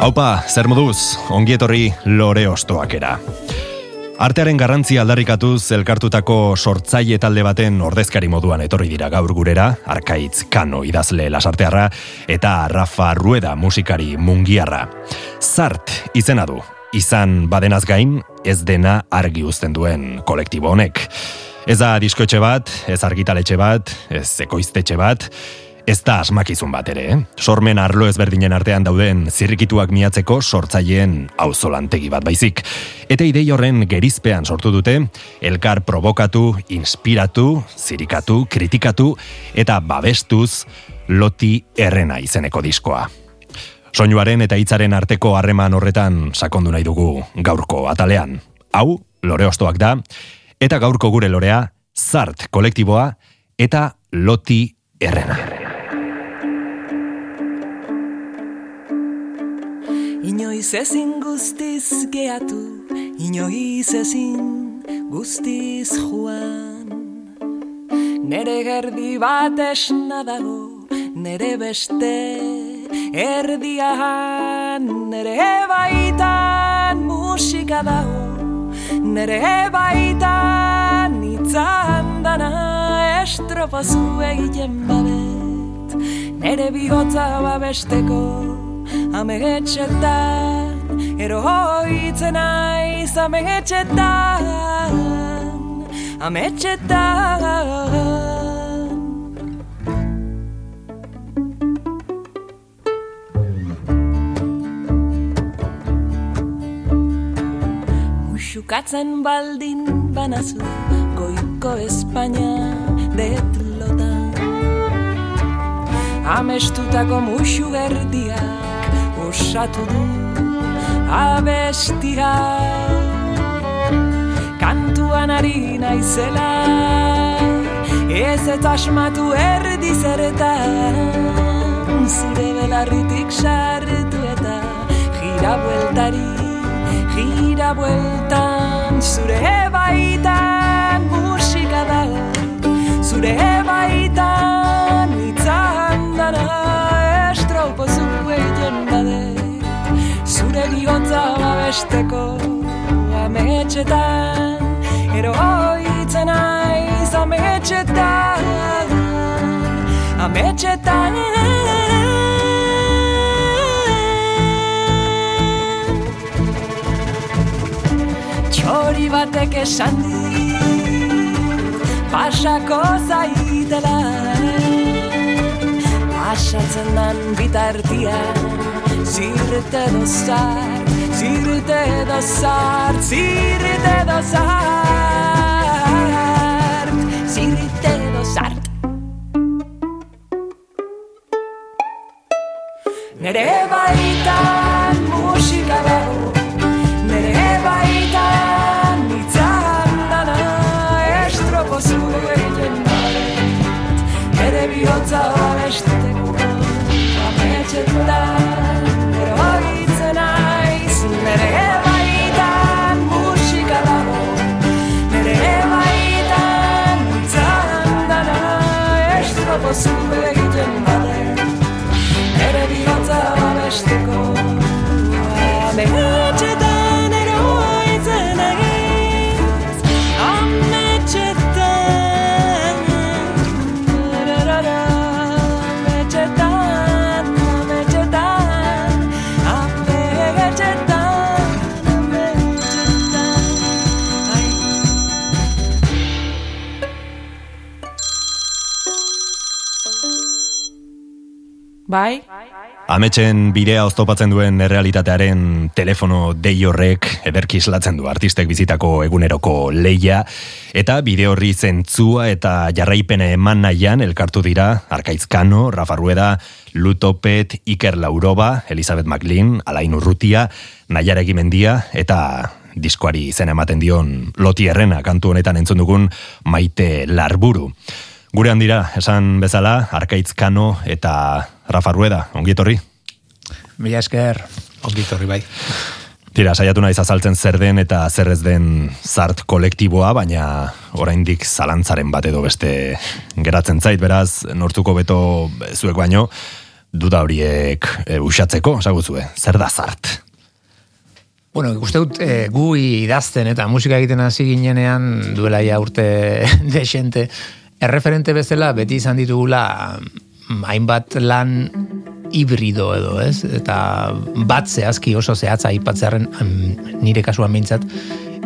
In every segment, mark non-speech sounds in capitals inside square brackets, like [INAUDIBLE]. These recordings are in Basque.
Haupa, zer moduz, ongietorri lore ostoakera. Artearen garrantzia aldarrikatuz elkartutako sortzaile talde baten ordezkari moduan etorri dira gaur gurera, Arkaitz Kano idazle lasartearra eta Rafa Rueda musikari mungiarra. Zart izena du, izan badenaz gain ez dena argi uzten duen kolektibo honek. Ez da diskoetxe bat, ez argitaletxe bat, ez ekoiztetxe bat, Ez da asmakizun bat ere, eh? sormen arlo ezberdinen artean dauden zirrikituak miatzeko sortzaileen auzolantegi bat baizik. Eta idei horren gerizpean sortu dute, elkar provokatu, inspiratu, zirikatu, kritikatu eta babestuz loti errena izeneko diskoa. Soinuaren eta hitzaren arteko harreman horretan sakondu nahi dugu gaurko atalean. Hau, lore ostoak da, eta gaurko gure lorea, zart kolektiboa eta loti errena. Inoiz ezin guztiz geatu, inoiz ezin guztiz joan. Nere gerdi bat esna dago, nere beste erdian. Nere baitan musika dago, nere baitan itzan dana estropazu egiten babet. Nere bihotza babesteko, amegetxetan Eroitzen aiz amegetxetan Ametxetan Muxukatzen baldin banazu Goiko Espainia detlotan Amestutako muxu gerdiak osatu du abestia. Kantuan ari naizela ez eta asmatu erdi zerretan zure belarritik sartu eta gira bueltari gira bueltan. Zure baitan musika dago zure baitan babesteko ametxetan Eroitzen aiz ametxetan Ametxetan Txori batek esan di Pasako zaitela. Pasatzen dan bitartian Zirte do zart, zirte do zart, zirte do Bai, Ametxen bidea oztopatzen duen errealitatearen telefono dei horrek ederki islatzen du artistek bizitako eguneroko leia eta bide horri zentzua eta jarraipene eman nahian elkartu dira Arkaizkano, Rafa Rueda, Lutopet, Iker Lauroba, Elizabeth McLean, Alain Urrutia, Naiara Egimendia eta diskoari izen ematen dion Loti Errena kantu honetan entzun dugun Maite Larburu. Gure handira, esan bezala, Arkaizkano eta Rafa Rueda, ongi etorri? Mila esker, ongi etorri bai. Tira, saiatu naiz azaltzen zer den eta zer ez den zart kolektiboa, baina oraindik zalantzaren bat edo beste geratzen zait, beraz, nortuko beto zuek baino, duda horiek e, usatzeko, saguzue, zer da zart? Bueno, uste dut e, gu idazten eta musika egiten hasi ginenean duela ja urte [LAUGHS] desente, erreferente bezala beti izan ditugula mm, hainbat lan hibrido edo, ez? Eta bat zehazki oso zehatza aipatzearen mm, nire kasuan mintzat,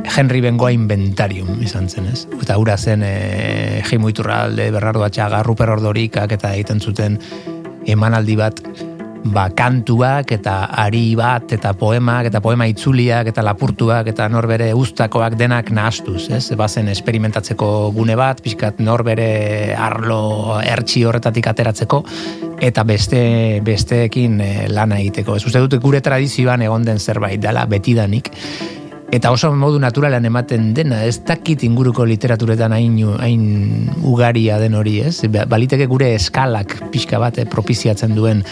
Henry Bengoa inventarium izan zen, ez? Eta hura zen e, Jimo Iturralde, Bernardo Atxaga, Ruper Ordorikak eta egiten zuten emanaldi bat ba, kantuak eta ari bat eta poemak eta poema itzuliak eta lapurtuak eta norbere uztakoak denak nahastuz, ez? Bazen esperimentatzeko gune bat, pixkat norbere arlo ertsi horretatik ateratzeko eta beste besteekin eh, lana egiteko. Ez uste dut gure tradizioan egon den zerbait dela betidanik eta oso modu naturalan ematen dena, ez dakit inguruko literaturetan hain, hain ugaria den hori, ez? Ba- Baliteke gure eskalak pixka bat eh, propiziatzen duen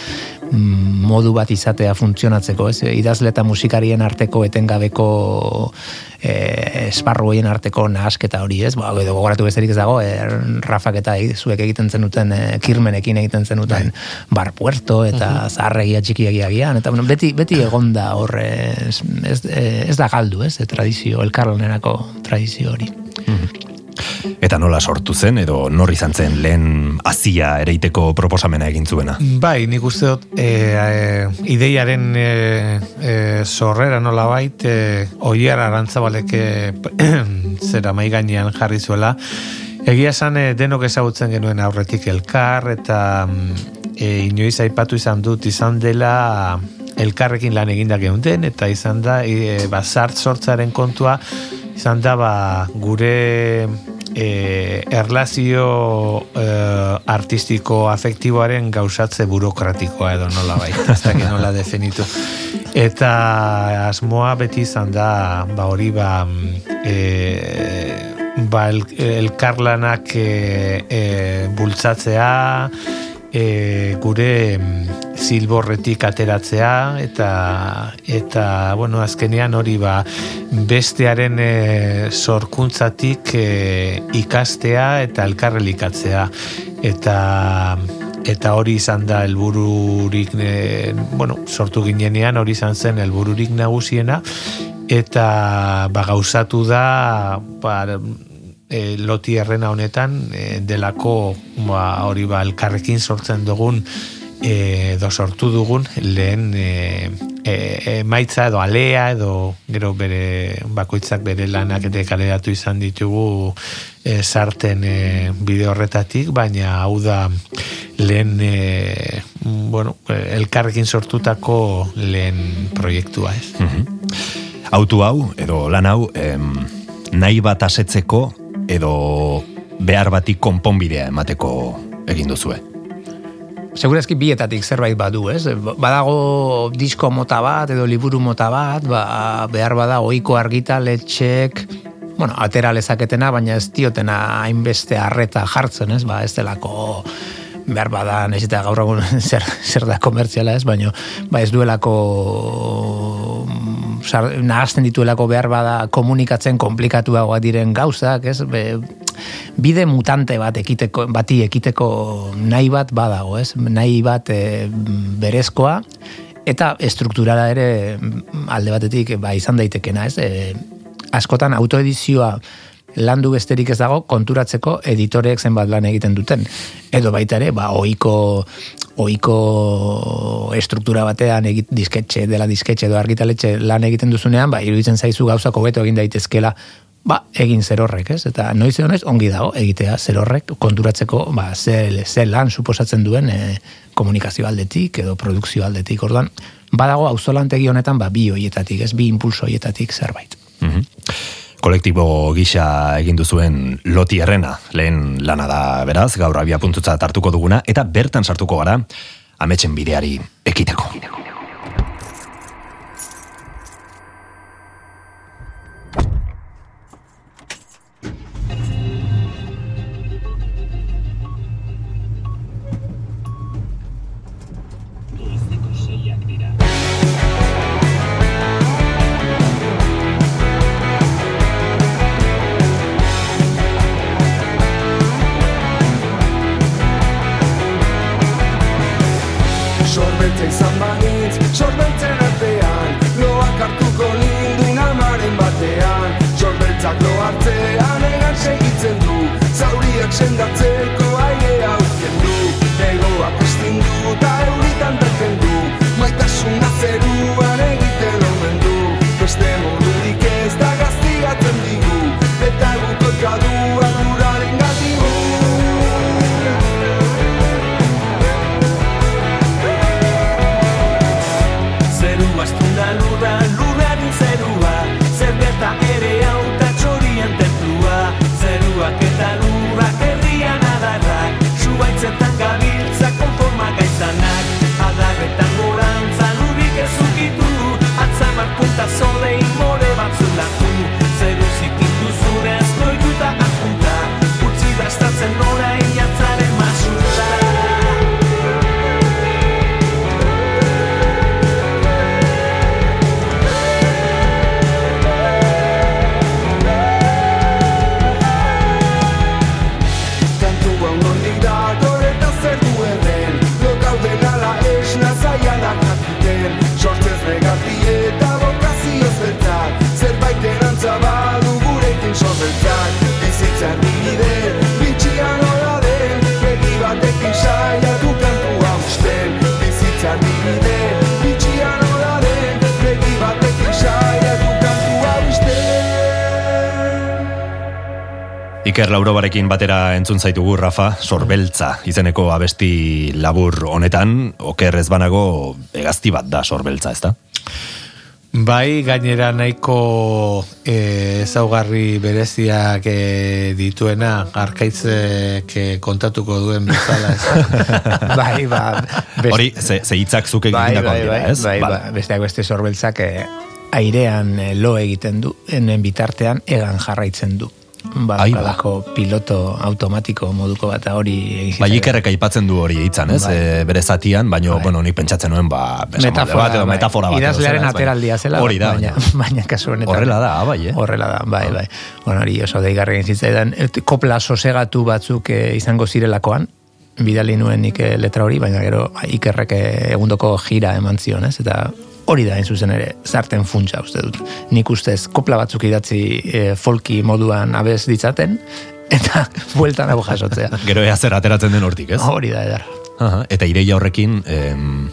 modu bat izatea funtzionatzeko, ez? Idazle eta musikarien arteko etengabeko e, esparru horien arteko nahasketa hori, ez? Ba, edo gogoratu besterik ez dago, e, Rafak eta zuek egiten zenuten e, kirmenekin egiten zenuten bar puerto eta zaharregia txikiegia gian, eta bueno, beti, beti egonda horre ez, ez, ez da galdu, ez? E, tradizio, elkarlanerako tradizio hori. Eta nola sortu zen, edo nor izan zen lehen azia ereiteko proposamena egin zuena? Bai, nik uste dut e, e, ideiaren e, e, sorrera nola bait, e, oiar arantzabaleke [CLEARS THROAT] zera mai gainean jarri zuela. Egia esan e, denok ezagutzen genuen aurretik elkar, eta e, inoiz aipatu izan dut izan dela elkarrekin lan egindak geunden, eta izan da, e, ba, zart sortzaren kontua, izan da, ba, gure e, erlazio e, artistiko afektiboaren gauzatze burokratikoa edo nola bai, ez dakit nola [LAUGHS] definitu. Eta asmoa beti izan da, ba hori ba, e, ba el, elkarlanak e, e, bultzatzea, e, gure mm, zilborretik ateratzea eta eta bueno azkenean hori ba bestearen e, sorkuntzatik e, ikastea eta elkarrelikatzea. Eta eta hori izan da helbururik e, bueno, sortu ginenean hori izan zen helbururik nagusiena. Eta ba gauzatu da ba, e, loti errena honetan e, delako ba, hori ba, elkarrekin sortzen dugun e, edo sortu dugun lehen e, e, emaitza edo alea edo gero bere bakoitzak bere lanak eta kaleratu izan ditugu e, sarten e, bide horretatik, baina hau da lehen e, bueno, elkarrekin sortutako lehen proiektua ez. Autu hau, edo lan hau, em, nahi bat asetzeko, edo behar batik konponbidea emateko egin duzue. Segurazki bietatik zerbait badu, ez? Badago disko mota bat edo liburu mota bat, ba, behar bada ohiko argitaletxek, bueno, atera lezaketena, baina ez diotena hainbeste arreta jartzen, ez? Ba, ez delako behar bada, nahiz eta gaur egun [LAUGHS] zer, zer da komertziala ez, baina ba, ez duelako sar, nahazten dituelako behar bada komunikatzen komplikatuagoa diren gauzak, ez? Be, bide mutante bat ekiteko, bati ekiteko nahi bat badago, ez? Nahi bat e, berezkoa, eta strukturala ere alde batetik ba, izan daitekena, ez? E, askotan autoedizioa landu besterik ez dago konturatzeko editoreek zenbat lan egiten duten. Edo baita ere, ba, oiko, oiko estruktura batean egit, disketxe, dela disketxe edo argitaletxe lan egiten duzunean, ba, iruditzen zaizu gauzako beto egin daitezkela ba, egin zer horrek, ez? Eta noiz noiz ongi dago egitea zer horrek konturatzeko ba, ze, ze lan suposatzen duen e, komunikazio aldetik edo produkzio aldetik. Orduan, badago auzolantegi honetan ba, bi hoietatik, ez? Bi impulso hoietatik zerbait. Mhm. Kolektibo gisa egin duzuen loti errena, lehen lana da beraz, gaur abia puntutza hartuko duguna, eta bertan sartuko gara, ametsen bideari ekiteko. Iker Laurobarekin batera entzun zaitugu Rafa, sorbeltza izeneko abesti labur honetan, oker ez banago egazti bat da sorbeltza, ezta? Bai, gainera nahiko e, ezaugarri bereziak e, dituena, arkaitzek e, kontatuko duen bezala. Ez? [LAUGHS] bai, ba, best- Hori, ze, ze hitzak zuk bai, bai, dira, bai, ez? bai, ba, besteak beste sorbeltzak eh, airean eh, lo egiten du, enen bitartean egan jarraitzen du. Ai, ba. Badalako piloto automatiko moduko bat hori egin Bai, ikerrek aipatzen du hori hitzan, ez? Bai. E, bere zatian, baino, Bai. bueno, nik pentsatzen nuen, ba, metafora, bat, edo bai. metafora bat. Idazlearen baina- ateraldia zela, Hori da, baina, baina. baina kasu honetan. Horrela da, bai, eh? Horrela da, bai, bai. Bueno, hori oso deigarri egin zitzaidan. Kopla sosegatu batzuk eh, izango zirelakoan, bidali nuen nik eh, letra hori, baina gero ba, ikerrek eh, egundoko gira eman zion, ez? Eta hori da, hain zuzen ere, zarten funtsa uste dut. Nik ustez, kopla batzuk idatzi eh, folki moduan abez ditzaten, eta [LAUGHS] bueltan hau jasotzea. [LAUGHS] Gero ea zer ateratzen den hortik, ez? Hori da, edar. Aha, eta ideia horrekin, em,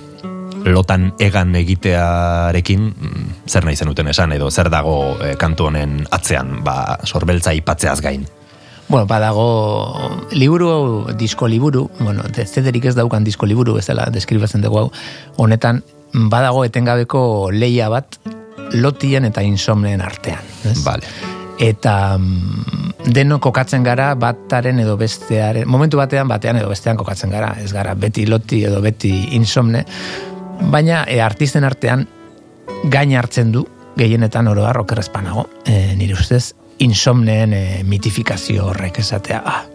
lotan egan egitearekin, mm, zer nahi zenuten esan, edo zer dago eh, kantu honen atzean, ba, sorbeltza ipatzeaz gain. Bueno, badago liburu, disko liburu, bueno, de- zederik ez daukan disko liburu bezala deskribatzen dugu hau, honetan badago etengabeko leia bat lotien eta insomneen artean. Ez? Vale. Eta mm, deno kokatzen gara bataren edo bestearen, momentu batean batean edo bestean kokatzen gara, ez gara beti loti edo beti insomne, baina e, artisten artean gain hartzen du gehienetan oro har okerrezpanago, e, nire ustez, insomneen e, mitifikazio horrek esatea, ah,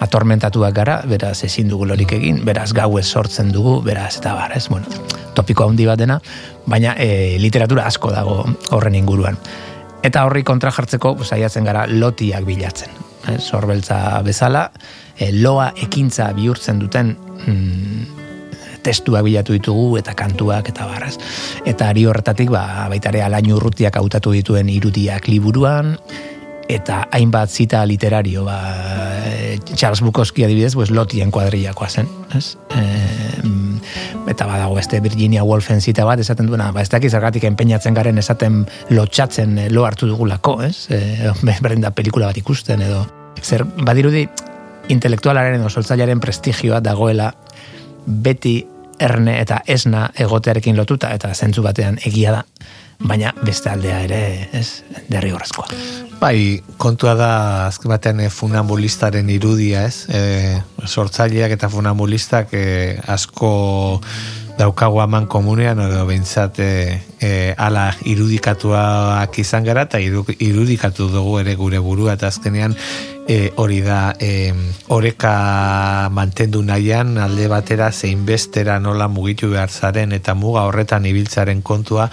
atormentatuak gara, beraz ezin dugu lorik egin, beraz gauez sortzen dugu, beraz eta bar, ez, bueno, topiko handi bat dena, baina e, literatura asko dago horren inguruan. Eta horri kontra jartzeko saiatzen gara lotiak bilatzen. Eh, Sorbeltza bezala, e, loa ekintza bihurtzen duten mm, testuak bilatu ditugu eta kantuak eta barraz. Eta ari horretatik ba, baita ere alain urrutiak hautatu dituen irudiak liburuan, eta hainbat zita literario ba, e, Charles Bukowski adibidez pues, lotien kuadrillakoa zen ez? E, eta badago beste Virginia Woolfen zita bat, esaten duena, ba, ez dakiz zergatik enpeinatzen garen esaten lotxatzen eh, lo hartu dugulako, ez? [LAUGHS] E, berdin da pelikula bat ikusten edo. Zer, badirudi, intelektualaren edo soltzailearen prestigioa dagoela beti erne eta esna egotearekin lotuta eta zentzu batean egia da. Baina beste aldea ere, ez, derrigorrezkoa. Bai, kontua da azken batean e, funambulistaren irudia, ez? E, sortzaileak eta funambulistak e, asko daukagu aman komunean, edo behintzat e, ala irudikatuak izan gara, eta iru- irudikatu dugu ere gure burua, eta azkenean e, hori da e, oreka mantendu nahian alde batera zein bestera nola mugitu behar zaren eta muga horretan ibiltzaren kontua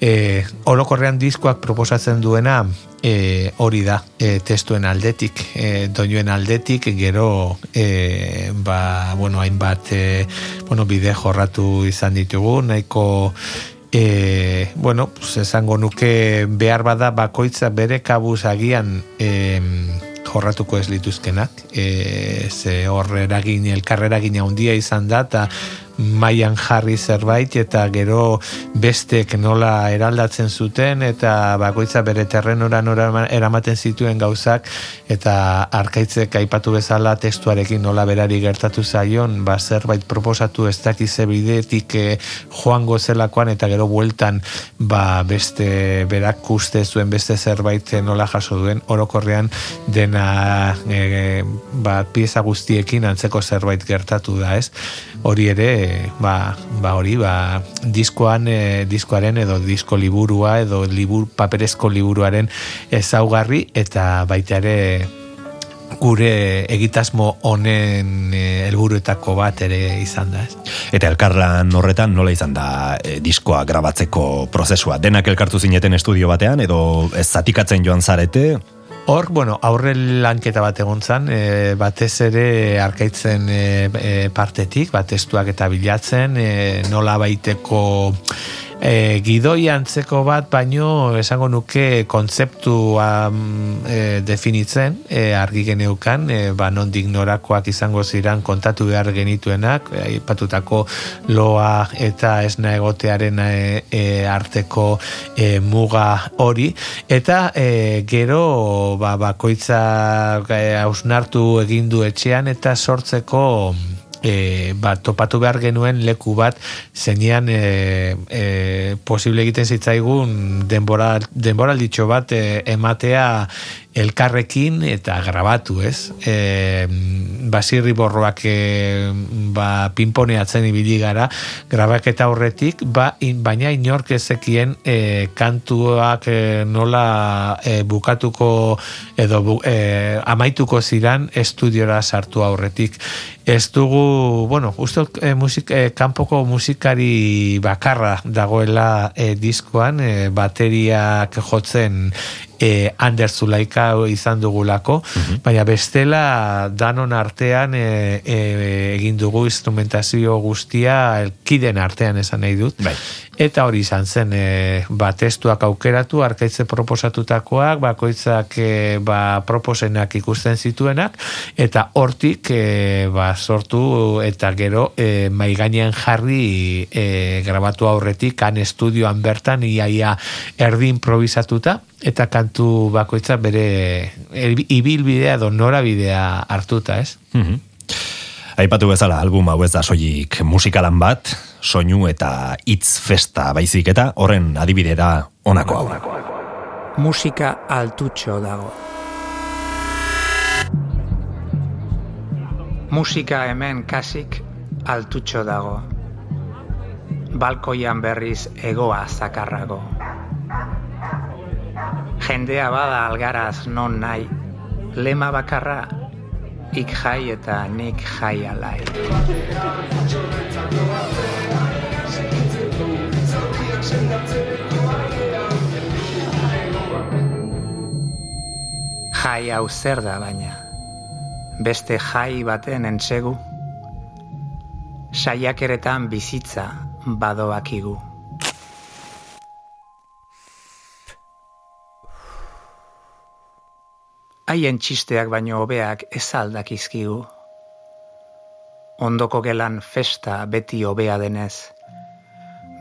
e, orokorrean diskoak proposatzen duena e, hori da e, testuen aldetik e, doinuen aldetik gero e, ba, bueno, hainbat e, bueno, bide jorratu izan ditugu nahiko e, bueno, pues esango nuke behar bada bakoitza bere kabuz agian e, jorratuko ez lituzkenak. E, ze hor eragin elkarreragin handia izan da eta mailan jarri zerbait eta gero bestek nola eraldatzen zuten eta bakoitza bere terrenora nora eramaten zituen gauzak eta arkaitzek aipatu bezala testuarekin nola berari gertatu zaion ba zerbait proposatu ez dakize bidetik eh, joango zelakoan eta gero bueltan ba beste berak uste zuen beste zerbait eh, nola jaso duen. Orokorrean dena eh, ba pieza guztiekin antzeko zerbait gertatu da ez? Hori ere ba, ba hori ba, diskoan e, diskoaren edo disko liburua edo libur, paperezko liburuaren ezaugarri eta baita ere gure egitasmo honen e, helburuetako bat ere izan da. Eta elkarlan horretan nola izan da e, diskoa grabatzeko prozesua? Denak elkartu zineten estudio batean edo ez zatikatzen joan zarete? Hor, bueno, aurre lanketa bat egon zan, e, batez ere arkaitzen e, e, partetik, bat testuak eta bilatzen, e, nola baiteko e, gidoi antzeko bat, baino esango nuke kontzeptua e, definitzen, e, argi geneukan, e, ba, nondik norakoak izango ziran kontatu behar genituenak, e, aipatutako loa eta esna egotearen e, e, arteko e, muga hori, eta e, gero ba, bakoitza e, hausnartu egin du etxean eta sortzeko e, ba, topatu behar genuen leku bat zeinean e, e, posible egiten zitzaigun denbora, denboralditxo bat e, ematea elkarrekin eta grabatu, ez? E, basirri borroak e, ba, pinponeatzen ibili gara, grabaketa horretik, ba, in, baina inork ezekien e, kantuak e, nola e, bukatuko edo bu, e, amaituko ziran estudiora sartu aurretik. Ez dugu, bueno, uste e, musik, e, kanpoko musikari bakarra dagoela e, diskoan, e, bateriak jotzen e, Ander Zulaika izan dugulako, baina bestela danon artean e, e, egin dugu instrumentazio guztia elkiden artean esan nahi dut. Bai. Eta hori izan zen, e, ba, testuak aukeratu, arkaitze proposatutakoak, bakoitzak e, ba, proposenak ikusten zituenak, eta hortik e, ba, sortu eta gero e, maigainean jarri e, grabatu aurretik, kan estudioan bertan, iaia erdi improvisatuta, eta kantu bakoitza bere ibilbidea edo norabidea hartuta, ez? Mhm. Aipatu bezala album hau ez da soilik musikalan bat, soinu eta hitz festa baizik eta horren adibide da honako hau. musika altutxo dago. Musika hemen kasik altutxo dago. Balkoian berriz egoa zakarrago. Jendea bada algaraz non nahi, lema bakarra, ik jai eta nik jai alai. Jai hau zer da baina, beste jai baten entsegu, saiakeretan bizitza badoakigu. Haien txisteak baino hobeak ez aldakizkigu. ondoko gelan festa beti hobea denez.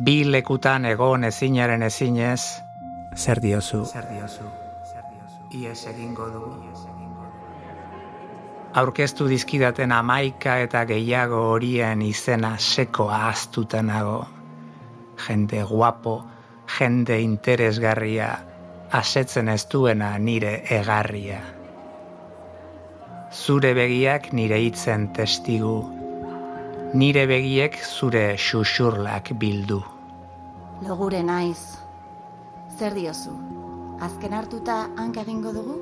Bi lekutan egon ezinaren ezinez, zer diozu? Zer diozu? Ies egingo du. Aurkeztu dizkidaten amaika eta gehiago horien izena seko ahaztuta nago. Jende guapo, jende interesgarria, asetzen ez duena nire egarria. Zure begiak nire hitzen testigu, nire begiek zure xuxurlak bildu. Logure naiz. Zer diozu? Azken hartuta hanka egingo dugu?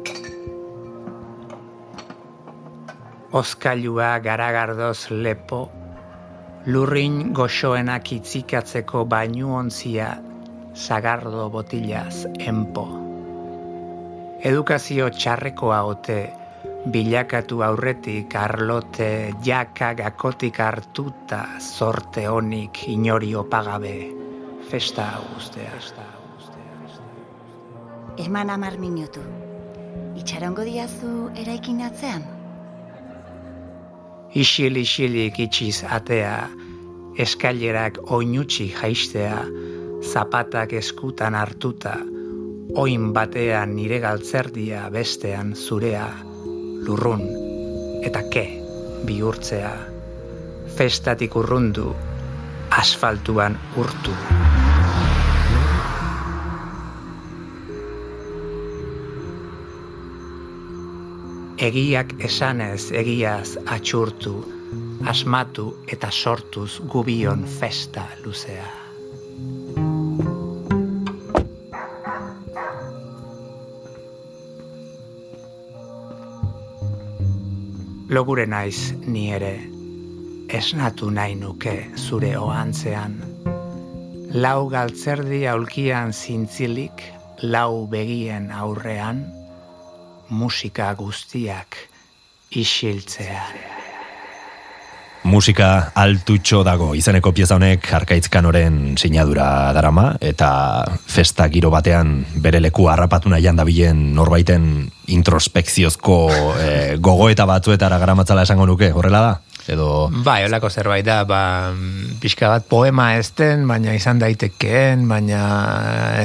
Ozkailua garagardoz lepo, lurrin goxoenak itzikatzeko bainu ontzia, sagardo botilaz enpo. Edukazio txarrekoa ote, bilakatu aurretik arlote jaka gakotik hartuta zorte honik inori opagabe, festa guztea. Eman amar minutu. Itxarongo diazu eraikin atzean? Isil isilik itxiz atea, eskailerak oinutxi jaistea, zapatak eskutan hartuta, oin batean nire galtzerdia bestean zurea, lurrun eta ke bihurtzea, festatik urrundu, asfaltuan urtu. Egiak esanez egiaz atxurtu, asmatu eta sortuz gubion festa luzea. Logure naiz ni ere, esnatu nahi nuke zure oantzean. Lau galtzerdi aulkian zintzilik, lau begien aurrean, musika guztiak isiltzea. Musika altutxo dago izeneko pieza honek arkaitzkanoren sinadura darama eta festa giro batean bere leku harrapatu nahian dabilen norbaiten introspekziozko eh, gogoeta batzuetara garamatzala esango nuke, horrela da? Edo... Bai, holako zerbait da, ba, pixka bat poema ezten, baina izan daitekeen, baina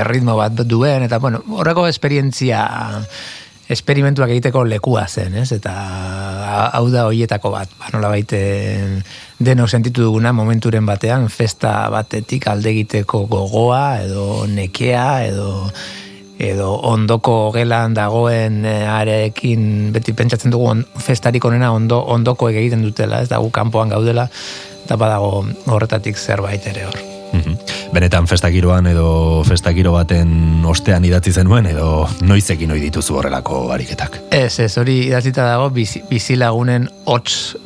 erritmo bat duen, eta bueno, horreko esperientzia esperimentuak egiteko lekua zen, ez? Eta hau da hoietako bat, ba, nola baite denok sentitu duguna momenturen batean, festa batetik alde egiteko gogoa, edo nekea, edo edo ondoko gelan dagoen eh, arekin beti pentsatzen dugu on, festarik onena ondo, ondoko egiten dutela, ez da gu kanpoan gaudela, eta badago horretatik zerbait ere hor. Mhm. Benetan festagiroan edo festagiro baten ostean idatzi zenuen edo noizekin ohi dituzu horrelako ariketak. Ez, ez, hori idatzita dago bizi, bizilagunen hots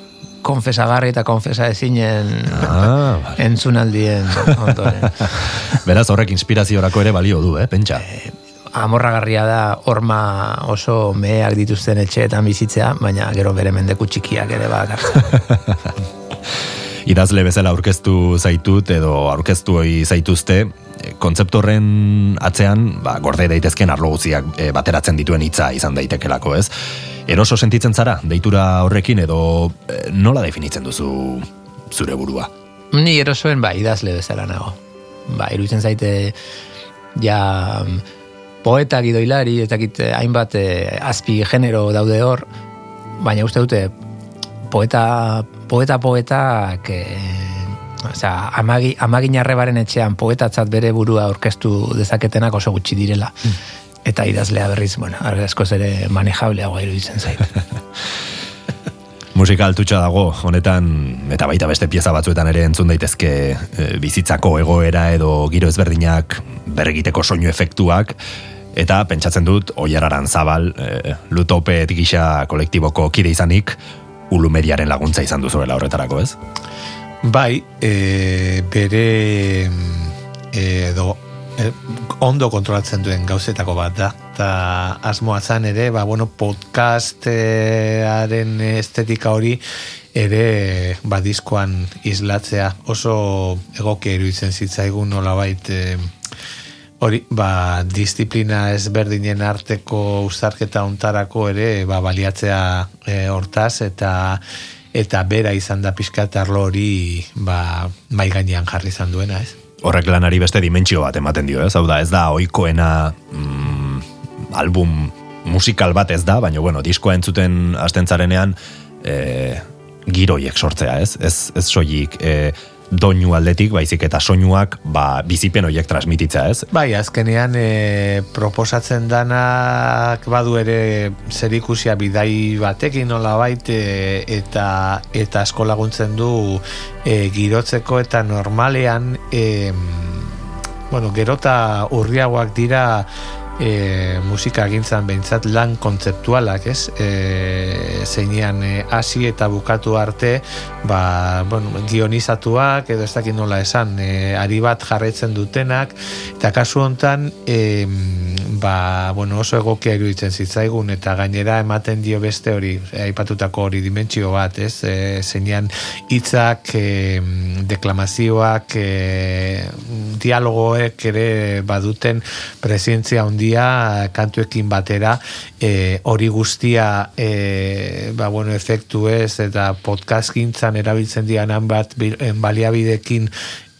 konfesagarri eta konfesa ezinen Ah, [LAUGHS] vale. entzunaldien ondoren. [LAUGHS] Beraz horrek inspiraziorako ere balio du, eh, pentsa. Amorragarria da horma oso meheak dituzten etxeetan bizitzea, baina gero bere mendeku txikiak ere bakartzen. [LAUGHS] idazle bezala aurkeztu zaitut edo aurkeztu hori zaituzte, e, kontzeptu horren atzean, ba, gorde daitezken arlo guztiak e, bateratzen dituen hitza izan daitekelako, ez? Eroso sentitzen zara, deitura horrekin edo e, nola definitzen duzu zure burua? Ni erosoen ba, idazle bezala nago. Ba, iruditzen zaite ja mm, poeta gidoilari, ez dakit eh, hainbat eh, azpi genero daude hor, baina uste dute poeta poeta poetak eh, osea, amagi, amagin arrebaren etxean poetatzat bere burua aurkeztu dezaketenak oso gutxi direla. Eta idazlea berriz, bueno, askoz ere manejableagoa iruditzen zait. [LAUGHS] Musika altutxa dago, honetan, eta baita beste pieza batzuetan ere entzun daitezke e, bizitzako egoera edo giro ezberdinak berregiteko soinu efektuak, eta pentsatzen dut, oiararan zabal, e, lutopet gisa kolektiboko kide izanik, ulumeriaren laguntza izan duzuela horretarako, ez? Bai, e, bere mm, edo e, ondo kontrolatzen duen gauzetako bat da. Eta asmoa zan ere, ba, bueno, podcastaren estetika hori ere ba, diskoan islatzea oso egokia iruditzen zitzaigun nolabait e, hori, ba, disiplina ezberdinen arteko uztarketa ontarako ere ba, baliatzea e, hortaz eta eta bera izan da pixkat arlo hori ba, mai gainean jarri izan duena, ez? Horrek lanari beste dimentsio bat ematen dio, ez? Hau da, ez da oikoena mm, album musikal bat ez da, baina bueno, diskoa entzuten astentzarenean e, giroiek sortzea, ez? Ez, ez soilik e, doinu aldetik, baizik eta soinuak ba, bizipen horiek transmititzea, ez? Bai, azkenean e, proposatzen danak badu ere zerikusia bidai batekin nola baite eta, eta asko laguntzen du e, girotzeko eta normalean e, bueno, gerota urriagoak dira e, musika gintzan behintzat lan kontzeptualak, ez? E, zeinean e, hasi eta bukatu arte, ba, bueno, gionizatuak, edo ez dakit nola esan, e, ari bat jarraitzen dutenak, eta kasu hontan, e, ba, bueno, oso egokia iruditzen zitzaigun, eta gainera ematen dio beste hori, e, aipatutako hori dimentsio bat, ez? E, zeinean hitzak, e, deklamazioak, e, dialogoek ere baduten presentzia handia kantuekin batera e, hori guztia e, ba, bueno, efektu ez eta podcast gintzan erabiltzen dianan bat baliabidekin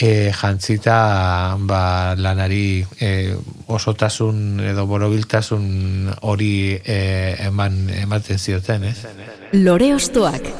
e, jantzita ba, lanari e, osotasun edo borobiltasun hori e, eman, ematen zioten, ez? Lore Ostoak.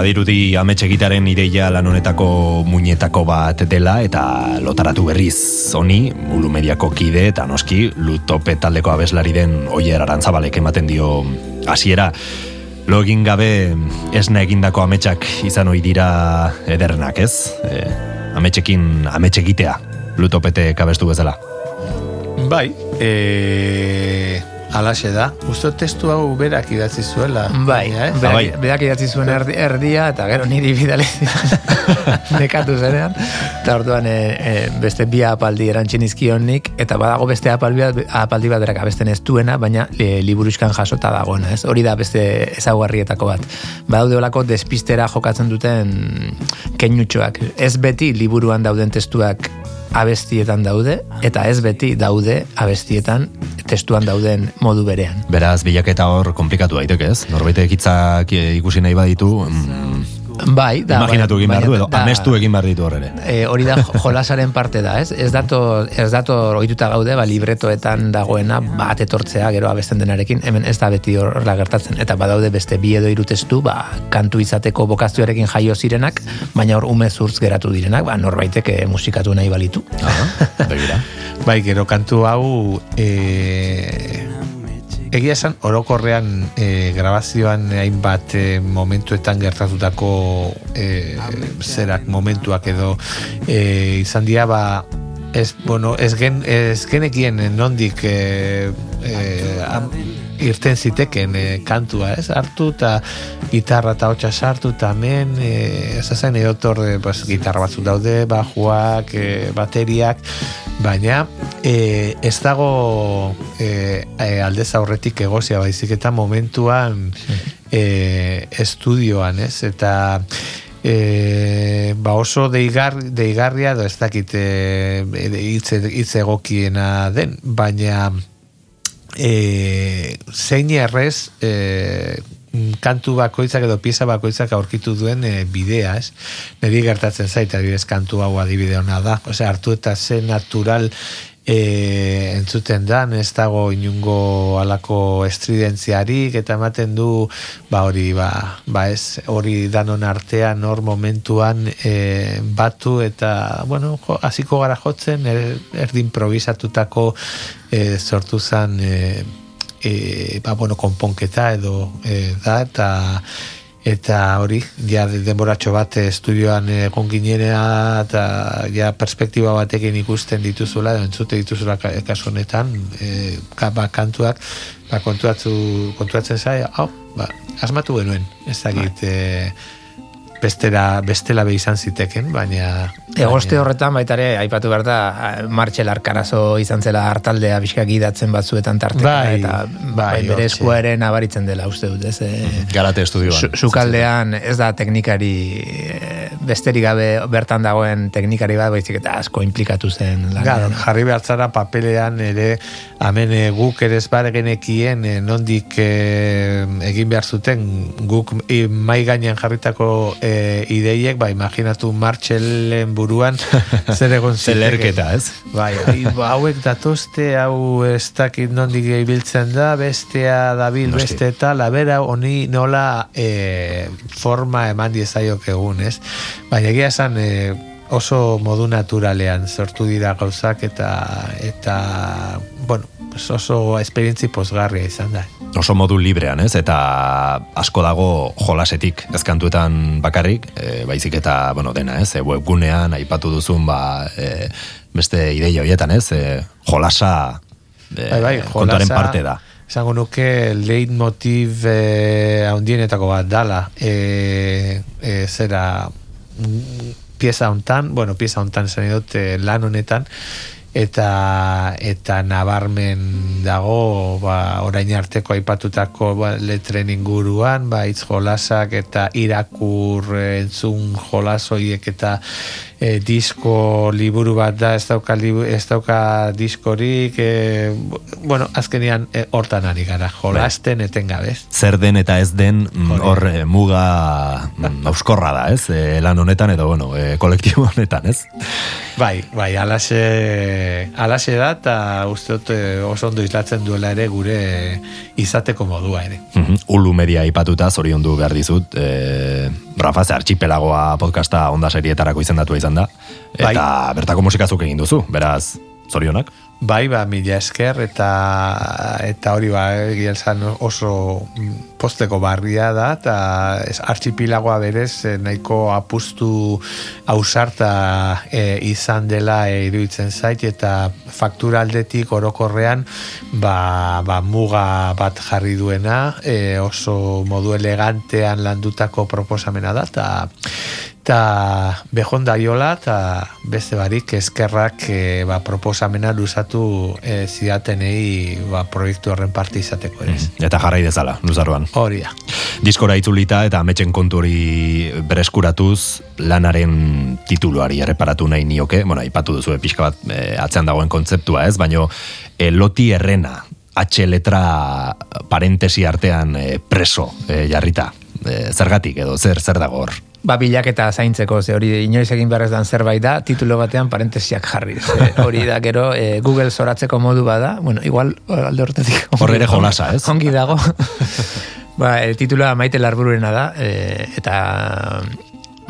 Badirudi ametsegitaren ideia lan honetako muñetako bat dela eta lotaratu berriz honi, mulu mediako kide eta noski lutope taldeko abeslari den oier arantzabalek ematen dio hasiera. Lo egin gabe esna egindako ametsak izan ohi dira ederrenak, ez? E, ametsekin ametsegitea lutopete kabestu bezala. Bai, e, alaxe da. Uste testu hau berak idatzi zuela. Bai, eh? berak, bai. berak idatzi zuen erdi- erdia, eta gero niri bidale [LAUGHS] nekatu zenean, eta orduan e, e, beste bi apaldi erantxin izkionik, eta badago beste apaldi apaldi bat berak abesten ez duena, baina e, liburuzkan jasota dagoena, ez? Hori da beste ezaugarrietako bat. Badaude olako despistera jokatzen duten keinutxoak. Ez beti liburuan dauden testuak abestietan daude, eta ez beti daude abestietan testuan dauden modu berean. Beraz, bilaketa hor komplikatu daiteke, ez? Norbaitek hitzak eh, ikusi nahi baditu, mm, Bai, da, imaginatu egin behar du, edo da- amestu egin behar ditu hor ere. E, hori da jo- jolasaren parte da, ez? Ez dato, ez dato ohituta gaude, ba, libretoetan dagoena bat etortzea gero abesten denarekin, hemen ez da beti horrela gertatzen. Eta badaude beste bi edo hiru testu, ba, kantu izateko bokazioarekin jaio zirenak, baina hor ume zurtz geratu direnak, ba, norbaitek eh, musikatu nahi balitu. Begira. [LAUGHS] Bai, gero kantu hau e, egia esan orokorrean e, grabazioan hainbat e, momentuetan gertatutako e, zerak momentuak edo e, izan dira ba ez, bueno, ez, gen, ez genekien nondik e, e, am, irten ziteken e, kantua, ez? Hartu eta gitarra eta hotxa sartu eta hemen, e, ez zen edotor e, pues, gitarra batzuk daude, bajuak, e, bateriak, baina e, ez dago e, aldez aurretik egozia baizik eta momentuan e, estudioan, ez? Eta e, ba oso deigar, deigarria edo ez dakit e, hitz, hitz egokiena den, baina e, zein errez e, kantu bakoitzak edo pieza bakoitzak aurkitu duen e, bidea, ez? Neri gertatzen zait, adibidez, kantu hau adibide ona da. Osea, hartu eta ze natural e, entzuten dan, ez dago inungo alako estridentziarik, eta ematen du, ba hori, ba, ba ez, hori danon artean, hor momentuan e, batu, eta, bueno, hasiko gara jotzen, er, erdi improvisatutako e, sortu zan, e, e, ba, bueno, konponketa edo e, da, eta eta hori, ja denboratxo bat estudioan egon ginenea eta ja perspektiba batekin ikusten dituzula, entzute dituzula ka- kasu honetan, e, ba, kantuak, ba, kontuatzu, kontuatzen zai, hau, ba, asmatu genuen, ez dakit, e, bestera, bestela be izan ziteken, baina... Egoste horretan baita ere, aipatu behar da, Martxel Arkarazo izan zela hartaldea bizkak idatzen batzuetan tarteka, Bai, eta bai, bai, bere eskua ere nabaritzen dela uste dut, ez? E, Garate estudioan. Su- Sukaldean ez da teknikari eh, besterik gabe bertan dagoen teknikari bat baizik eta asko implikatu zen lanean. jarri behar zara papelean ere hemen eh, guk ere ez bare genekien eh, nondik eh, egin behar zuten guk eh, mai gainean jarritako eh, ideiek, ba, imaginatu Martxelen buruan [LAUGHS] zer egon zitekeen. Zelerketa, ez? Bai, ai, [LAUGHS] ba, hauek datozte, hau ez dakit nondik ibiltzen da, bestea dabil, beste eta labera honi nola e, forma eman diezaiok egun, ez? Baina egia esan e, oso modu naturalean sortu dira gauzak eta eta bueno, pues oso esperientzi posgarria izan da. Oso modu librean, ez? Eta asko dago jolasetik ezkantuetan bakarrik, e, baizik eta, bueno, dena, ez? E, webgunean aipatu duzun, ba, e, beste ideia horietan, ez? E, jolasa e, Bai, bai, jolasa- parte da. Esango nuke leitmotiv eh, haundienetako bat dala. E, e, zera mm, pieza hontan, bueno, pieza hontan esan dut eh, lan honetan, eta eta nabarmen dago ba, orain arteko aipatutako ba, letren inguruan ba, hitz jolasak eta irakur eh, entzun jolas horiek eta e, disko liburu bat da ez dauka, libu, ez dauka diskorik e, bueno, azkenean e, hortan ari gara jolasten etengabez Zer den eta ez den mm, hor muga mm, auskorra da, ez? E, lan honetan edo, bueno, e, kolektibo honetan, ez? Bai, bai, alaxe, alaxe da, eta uste dut eh, oso ondo islatzen duela ere gure izateko modua ere. Mhm. Ulu media ipatuta, zoriondu behar dizut, e, Rafa, ze archipelagoa podcasta onda serietarako izendatua izan da, Bai. eta bertako musikazuk egin duzu, beraz, zorionak. Bai, ba, mila esker, eta eta hori ba, egia esan oso mm, posteko barria da, eta ez, archipilagoa berez eh, nahiko apustu ausarta eh, izan dela eh, iruditzen zait, eta faktura aldetik orokorrean ba, ba, muga bat jarri duena, eh, oso modu elegantean landutako proposamena da, eta eta behon daiola eta beste barik eskerrak e, ba, proposamena luzatu e, zidatenei ba, proiektu horren parte izateko ere. Eta jarrai dezala, luzaroan. Hori da. Diskora itzulita eta ametsen kontu hori bereskuratuz lanaren tituluari erreparatu nahi nioke, bueno, aipatu duzu pixka bat e, atzean dagoen kontzeptua ez, baino e, loti errena, H letra parentesi artean e, preso e, jarrita. E, zergatik edo, zer, zer dago hor? Ba, bilaketa zaintzeko, ze hori inoiz egin behar ez dan zerbait da, titulo batean parentesiak jarri. Ze, [LAUGHS] hori da, gero, e, Google zoratzeko modu bada, bueno, igual alde hortetik. Hor ere jolasa, ez? Ongi dago. [LAUGHS] ba, e, titula maite larbururena da, e, eta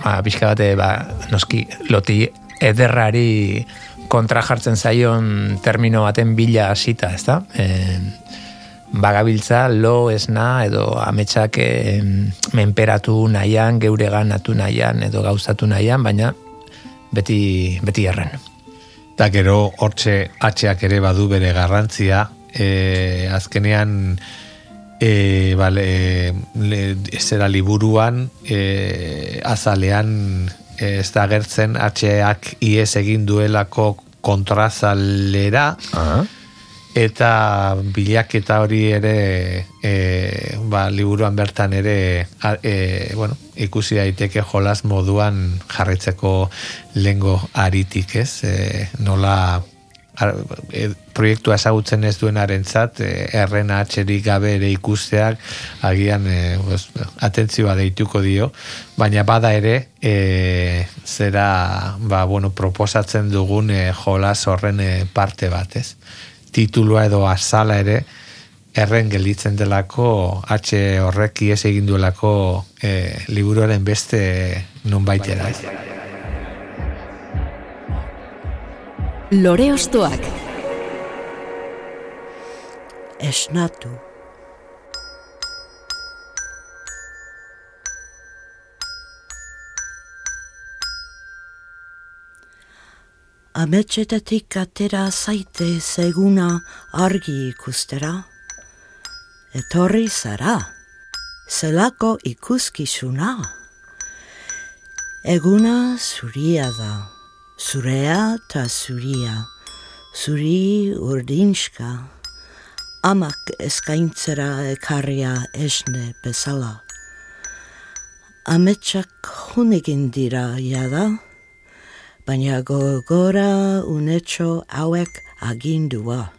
ba, pixka bate, ba, noski, loti ederrari kontra jartzen zaion termino baten bila hasita, ez da? E, bagabiltza lo esna edo ametsak eh, menperatu nahian, geure ganatu nahian edo gauzatu nahian, baina beti, beti erren. Da gero hortxe atxeak ere badu bere garrantzia, e, azkenean e, bale, le, zera liburuan e, azalean e, ez da gertzen atxeak ies egin duelako kontrazalera. Ah, eta bilaketa hori ere e, ba, liburuan bertan ere a- e, bueno, ikusi daiteke jolas moduan jarritzeko lengo aritik ez? E, nola ar- e, proiektua ezagutzen ez duenarentzat e, erren atxerik gabe ere ikusteak agian e, pues, atentzioa deituko dio. Baina bada ere e, zera ba, bueno, proposatzen dugun e, jolas horren e, parte bat ez titulua edo azala ere erren gelditzen delako H horrek ies egin duelako e, liburuaren beste nonbaitera. ez. Lore Ostoak. esnatu. Ametsetatik atera zaite zeguna argi ikustera. Etorri zara, zelako ikuskizuna. Eguna zuria da, zurea ta zuria, zuri urdinska. Amak eskaintzera ekarria esne bezala. Ametsak hunegin dira jada, baina gogora unetxo hauek agindua.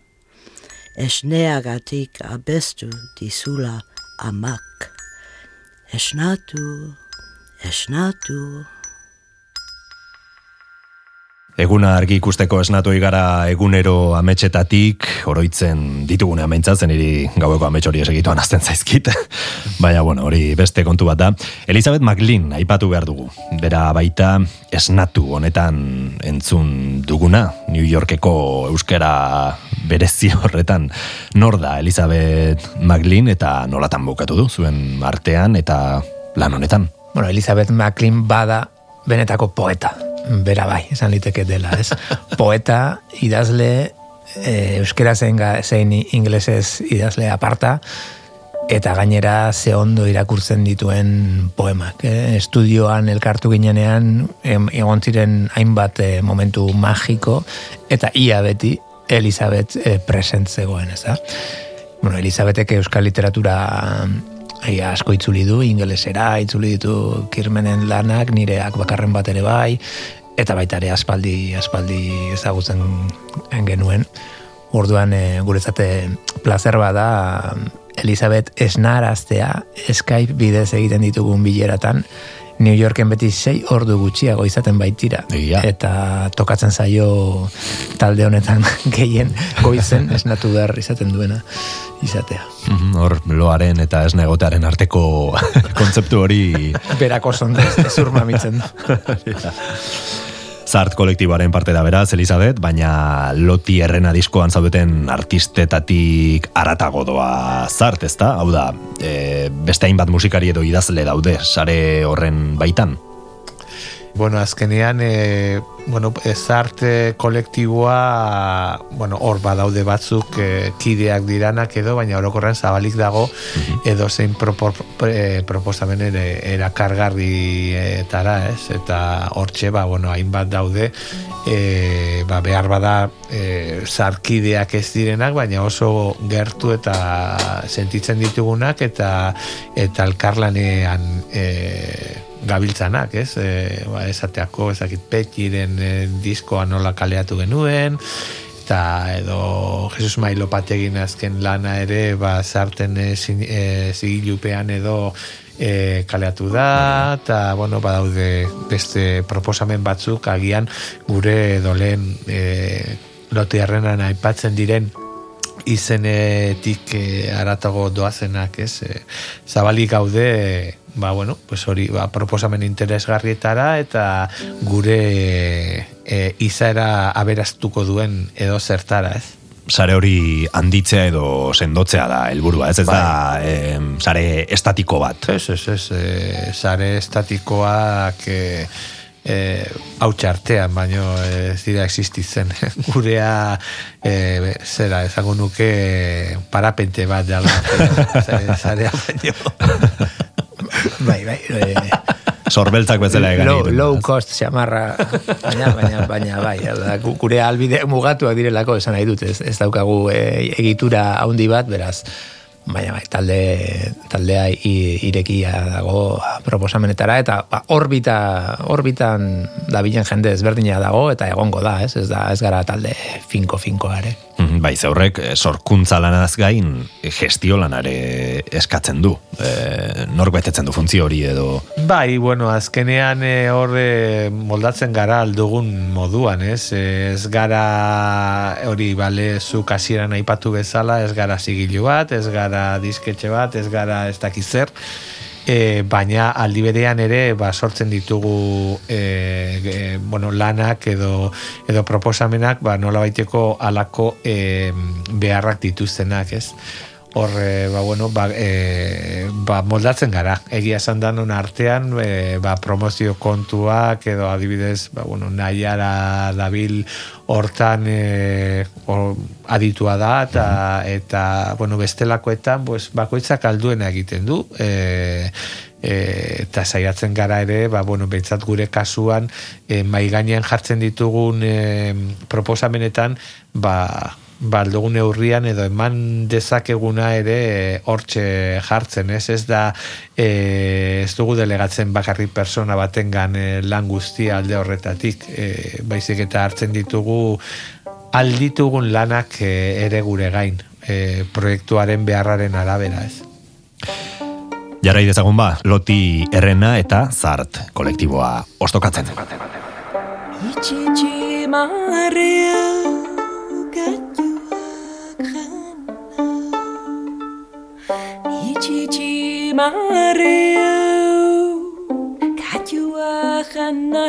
Esneagatik abestu dizula amak. Esnatu, esnatu. Eguna argi ikusteko esnatu igara egunero ametsetatik, oroitzen ditugune amentzatzen iri gaueko amets hori esegituan azten zaizkit. [LAUGHS] Baina, bueno, hori beste kontu bat da. Elizabeth McLean aipatu behar dugu. Bera baita esnatu honetan entzun duguna, New Yorkeko euskera berezi horretan. Nor da Elizabeth McLean eta nolatan bukatu du zuen artean eta lan honetan. Bueno, Elizabeth McLean bada benetako poeta. Bera bai, esan liteke dela, ez? [LAUGHS] Poeta, idazle, e, euskera zein, zein inglesez idazle aparta, eta gainera ze ondo irakurtzen dituen poemak. Eh? Estudioan elkartu ginenean, egon ziren hainbat eh, momentu magiko, eta ia beti Elizabeth eh, present zegoen, ez da? Bueno, Elizabetek euskal literatura ai, asko itzuli du, ingelesera, itzuli ditu kirmenen lanak, nireak bakarren bat ere bai, eta baita ere aspaldi, aspaldi ezagutzen genuen. Orduan e, guretzate placer bada Elizabeth esnaraztea Skype bidez egiten ditugun bileratan New Yorken beti sei ordu gutxiago izaten baitira. Egia. Eta tokatzen zaio talde honetan [LAUGHS] gehien goizen esnatu behar izaten duena izatea. Mhm, Hor, loaren eta esnegotearen arteko [LAUGHS] kontzeptu hori Berako sondez, ez urmamitzen [LAUGHS] du. Zart kolektiboaren parte da beraz, Elizabeth, baina loti errena diskoan zaudeten artistetatik aratago doa zart, ezta? Hau da, e, beste hainbat musikari edo idazle daude, sare horren baitan. Bueno, azkenean, e, bueno, ez arte kolektiboa, bueno, hor badaude batzuk e, kideak diranak edo, baina orokorren zabalik dago edo zein propo, pre, proposamen ere erakargarri etara, ez? Eta hortxe, ba, bueno, hainbat daude, e, ba, behar bada e, zarkideak ez direnak, baina oso gertu eta sentitzen ditugunak eta eta elkarlanean e, gabiltzanak, ez? E, ba, esateako, ezakit petiren e, diskoa nola kaleatu genuen, eta edo Jesus Mailo pategin azken lana ere, ba, sarten e, zin- e, zigilupean edo e, kaleatu da, eta, bueno, badaude beste proposamen batzuk agian gure dolen e, lotiarrenan aipatzen diren izenetik e, aratago doazenak, ez? E, zabalik gaude, ba, bueno, pues hori, ba, proposamen interesgarrietara eta gure e, izaera aberaztuko duen edo zertara, ez? Sare hori handitzea edo sendotzea da helburua, ez ez da em, sare estatiko bat. Ez, ez, ez, e, sare estatikoak e, e, hautsa artean, baino ez dira existitzen. [LAUGHS] Gurea, e, zera, esango nuke parapente bat dala, [LAUGHS] zarea baino. [LAUGHS] Bai, bai. E, Sorbeltzak bezala egan low, low cost xamarra, baina, baina, baina, bai, da, gu- gure albide mugatuak direlako esan nahi dut, ez, ez daukagu e, egitura haundi bat, beraz, baina bai, talde, taldea irekia dago proposamenetara, eta ba, orbita, orbitan dabilen jende ezberdina dago, eta egongo da, ez, ez da, ez gara talde finko-finkoa ere. Mhm, Bai, ze horrek eh, sorkuntza lanaz gain eh, gestio lanare eskatzen du. E, nork betetzen du funtzio hori edo... Bai, bueno, azkenean e, hor moldatzen gara aldugun moduan, ez? Ez gara hori bale zuk hasieran aipatu bezala, ez gara zigilu bat, ez gara disketxe bat, ez gara ez dakiz zer, e, baina aldi berean ere ba, sortzen ditugu e, e, bueno, lanak edo, edo proposamenak ba, nola baiteko alako e, beharrak dituztenak, ez? Hor e, ba, bueno, ba, e, ba, moldatzen gara. Egia esan danon artean e, ba, promozio kontuak edo adibidez ba, bueno, nahiara dabil hortan e, hor, aditua da eta, eta bueno, bestelakoetan pues, bakoitzak alduena egiten du e, e, eta saiatzen gara ere ba, bueno, behintzat gure kasuan e, mai gainean jartzen ditugun e, proposamenetan ba, ba, aldugun neurrian edo eman dezakeguna ere e, hortxe jartzen, ez? Ez da e, ez dugu delegatzen bakarrik persona batengan e, lan guztia alde horretatik, e, baizik eta hartzen ditugu alditugun lanak e, ere gure gain, e, proiektuaren beharraren arabera, ez? Jarrai dezagun ba, loti errena eta zart kolektiboa ostokatzen. Itxitxi marrea Chichi Mario Kachuachana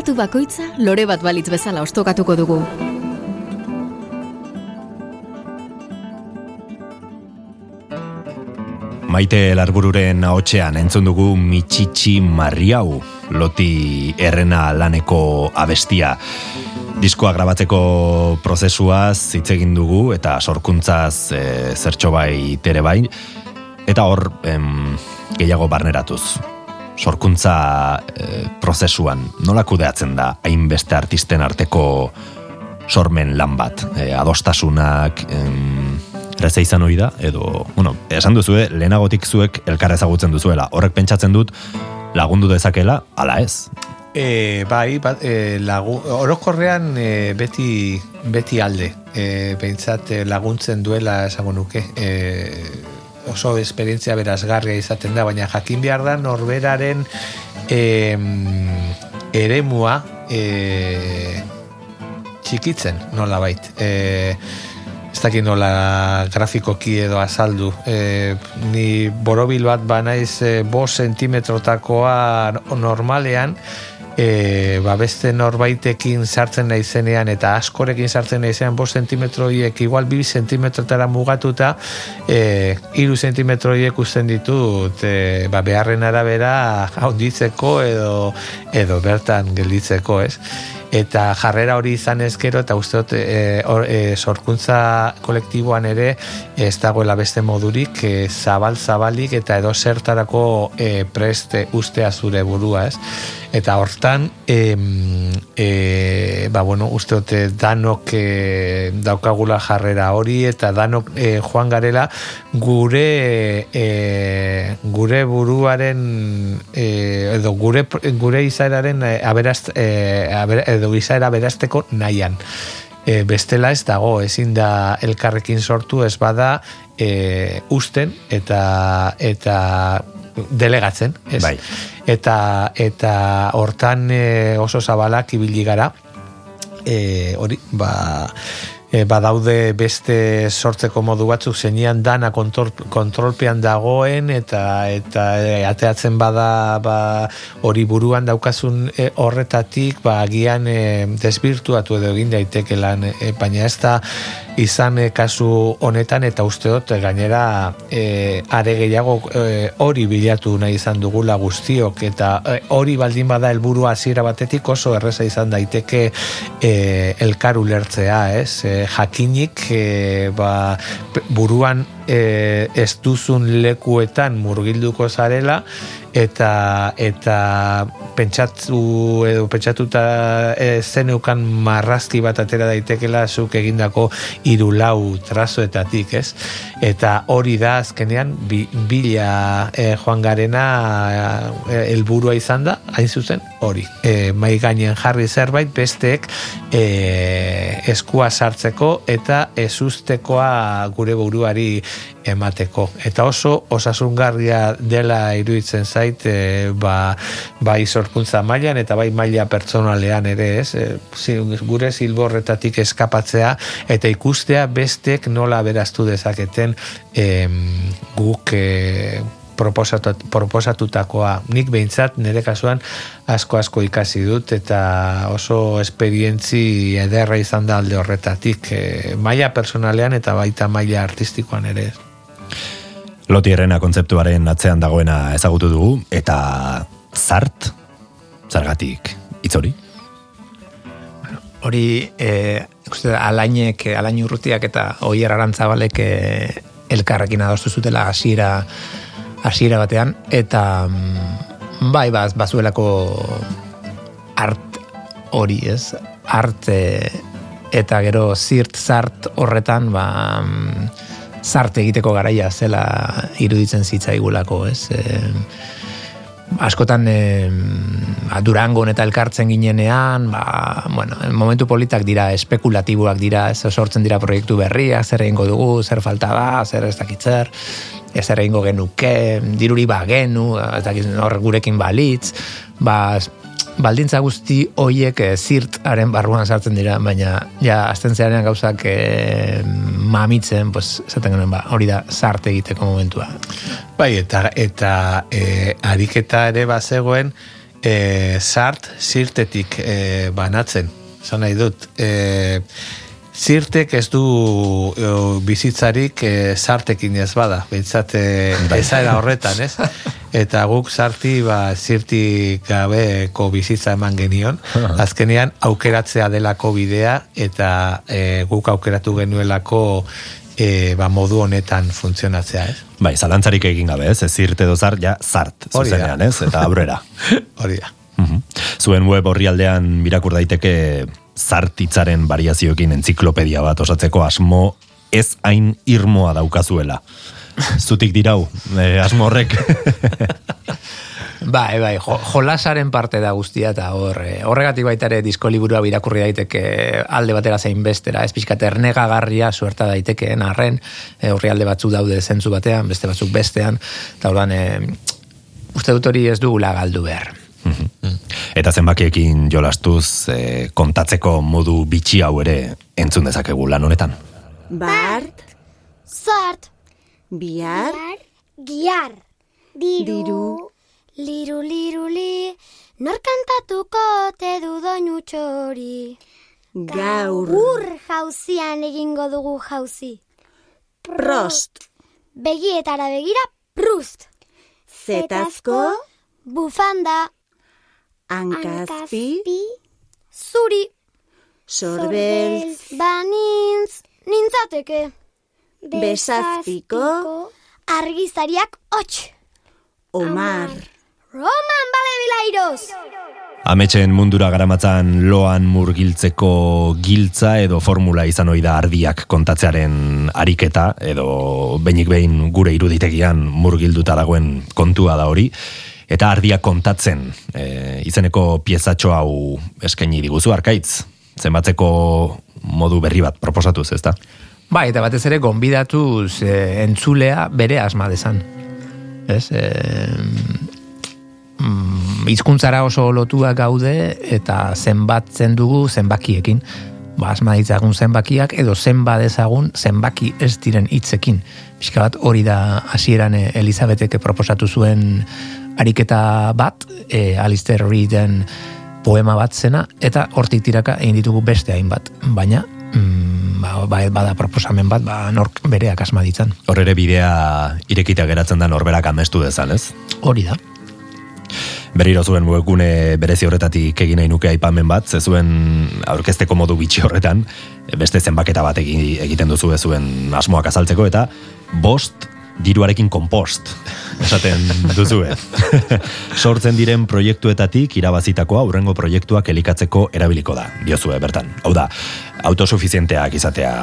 Gonbidatu bakoitza lore bat balitz bezala ostokatuko dugu. Maite larbururen ahotsean entzun dugu Michichi Marriau, loti errena laneko abestia. Diskoa grabatzeko prozesuaz hitz egin dugu eta sorkuntzaz e, zertxo bai tere bai. Eta hor em, gehiago barneratuz. Sorkuntza prozesuan nola kudeatzen da hainbeste artisten arteko sormen lan bat. E, adostasunak, em, erreza izan hori da, edo, bueno, esan duzue, lehenagotik zuek elkar ezagutzen duzuela. Horrek pentsatzen dut lagundu dezakela, ala ez. E, bai, bat, e, lagu, orokorrean e, beti, beti alde. E, behintzat e, laguntzen duela esango nuke. E, oso esperientzia berazgarria izaten da, baina jakin behar da norberaren e, eremua e, txikitzen nola bait. E, ez dakit nola grafikoki edo azaldu. E, ni borobil bat banaiz e, bos sentimetrotakoa normalean, e, ba beste norbaitekin sartzen naizenean eta askorekin sartzen naizenean 5 sentimetroiek igual 2 sentimetrotara mugatuta e, 3 sentimetroiek usten ditut e, ba beharren arabera [LAUGHS] haunditzeko edo edo bertan gelditzeko, ez? Eta jarrera hori izan ezkero eta uste dut e, or- e, sorkuntza kolektiboan ere ez dagoela beste modurik e, zabal zabalik eta edo zertarako e, preste ustea zure burua ez? Eta hortan em, e, ba bueno uste dut e, danok e, daukagula jarrera hori eta danok e, joan garela gure e, gure buruaren e, edo gure gure izaeraren e, aberast, e, aber, edo izaera berazteko nahian e, bestela ez dago ezin da elkarrekin sortu ez bada e, usten eta eta delegatzen ez? Bai. eta eta hortan e, oso zabalak ibili gara e, hori ba e, badaude beste sortzeko modu batzuk zeinean dana kontrol, kontrolpean dagoen eta eta e, ateatzen bada ba, hori buruan daukazun e, horretatik ba agian e, desbirtuatu edo egin daiteke lan e, baina ez da izan e, kasu honetan eta uste dut e, gainera e, are gehiago e, hori bilatu nahi izan dugula guztiok eta e, hori baldin bada helburua hasiera batetik oso erreza izan daiteke e, elkar ulertzea, ez? Jakinik e, ba, buruan e, ez duzun lekuetan murgilduko zarela eta eta pentsatu edo pentsatuta e, zeneukan marrazki bat atera daitekela zuk egindako hiru lau trazoetatik, ez? Eta hori da azkenean bi, bila e, joan garena e, helburua izan da, hain zuzen hori. E, mai gainen jarri zerbait besteek e, eskua sartzeko eta ezustekoa gure buruari emateko. Eta oso osasungarria dela iruditzen zait e, ba, bai sorkuntza mailan eta bai maila pertsonalean ere ez. E, gure zilborretatik eskapatzea eta ikustea bestek nola beraztu dezaketen em, guk e, proposatu- proposatutakoa nik behintzat nire kasuan asko asko ikasi dut eta oso esperientzi ederra izan da alde horretatik e, maila personalean eta baita maila artistikoan ere. Lotierrena kontzeptuaren atzean dagoena ezagutu dugu, eta zart, zergatik, hitz hori? Hori, e, alainek, alain urrutiak eta oier arantzabalek e, elkarrekin adostu zutela hasiera hasiera batean, eta mm, bai, baz, bazuelako art hori, ez? Art e, eta gero zirt zart horretan, ba, mm, zart egiteko garaia zela iruditzen zitzaigulako, ez? E, askotan e, Durangon eta elkartzen ginenean, ba, bueno, momentu politak dira espekulatiboak dira, ez sortzen dira proiektu berriak, zer egingo dugu, zer falta da, zer ez dakitzer, ez zer egingo genuke, diruri ba genu, ez dakit hor gurekin balitz, ba, baldintza guzti hoiek e, zirtaren barruan sartzen dira, baina ja azten zearean gauzak e, mamitzen, pues, esaten genuen, ba, hori da zart egiteko momentua. Bai, eta, eta e, ariketa ere bazegoen e, zart zirtetik e, banatzen. Zan nahi dut, e, zirtek ez du e, bizitzarik e, zartekin ez bada, behintzat ezaera horretan, ez? [LAUGHS] Eta guk zarti, ba, zirtik gabeko bizitza eman genion. Azkenean, aukeratzea delako bidea, eta e, guk aukeratu genuelako e, ba, modu honetan funtzionatzea, ez? Bai, zalantzarik egin gabe, ez, ez zirt edo zart, ja, zart, zuzenean, ez, eta aurrera. [LAUGHS] Hori da. Zuen web orrialdean birakur daiteke zartitzaren variazioekin entziklopedia bat osatzeko asmo ez hain irmoa daukazuela. [LAUGHS] Zutik dirau, eh, asmo horrek. [LAUGHS] Bai, bai, jo, jolasaren parte da guztia eta hor, eh, horregatik baita ere disko liburua birakurri daiteke alde batera zein bestera, ez pixkat ernegagarria suerta daitekeen arren, e, horri alde batzu daude zentzu batean, beste batzuk bestean, eta orduan, e, uste dut hori ez dugula galdu behar. Eta zenbakiekin jolastuz eh, kontatzeko modu bitxi hau ere entzun dezakegu lan honetan. Bart, Zart. bihar, Giar. Diru. Diru. Liru, liru, li. Nor kantatuko te du doinu txori. gaur, Ur jauzian egingo dugu jauzi. prost, Begietara begira, prust. zetazko, Bufanda. Hankazpi, Zuri. sorbeltz, Banintz. Nintzateke. Besazpiko. Argizariak hots. omar, Roman bale bilairoz. Ametxen mundura garamatzan loan murgiltzeko giltza edo formula izan ohi da ardiak kontatzearen ariketa edo behinik behin gure iruditegian murgilduta dagoen kontua da hori eta ardiak kontatzen e, izeneko piezatxo hau eskaini diguzu arkaitz zenbatzeko modu berri bat proposatuz, ezta? Bai, eta batez ere gonbidatuz e, entzulea bere asma desan. Ez? E, mm, hizkuntzara oso lotuak gaude eta zenbatzen dugu zenbakiekin. Ba, asma ditzagun zenbakiak edo zenba dezagun zenbaki ez diren hitzekin. Pixka bat hori da hasieran e, Elizabeteke proposatu zuen ariketa bat, e, Alistair Reeden poema bat zena, eta hortik tiraka egin ditugu beste hainbat. Baina, mm, ba, ba, bada proposamen bat, ba, nork bereak asma ditzan. Hor ere bidea irekita geratzen da norberak amestu dezan, ez? Hori da. Berriro zuen webgune berezi horretatik egin nahi nuke aipamen bat, ze zuen aurkezteko modu bitxi horretan, beste zenbaketa bat egi- egiten duzu zuen asmoak azaltzeko, eta bost diruarekin kompost, esaten duzue. [LAUGHS] Sortzen diren proiektuetatik irabazitakoa aurrengo proiektuak elikatzeko erabiliko da, diozue bertan. Hau da, autosuficienteak izatea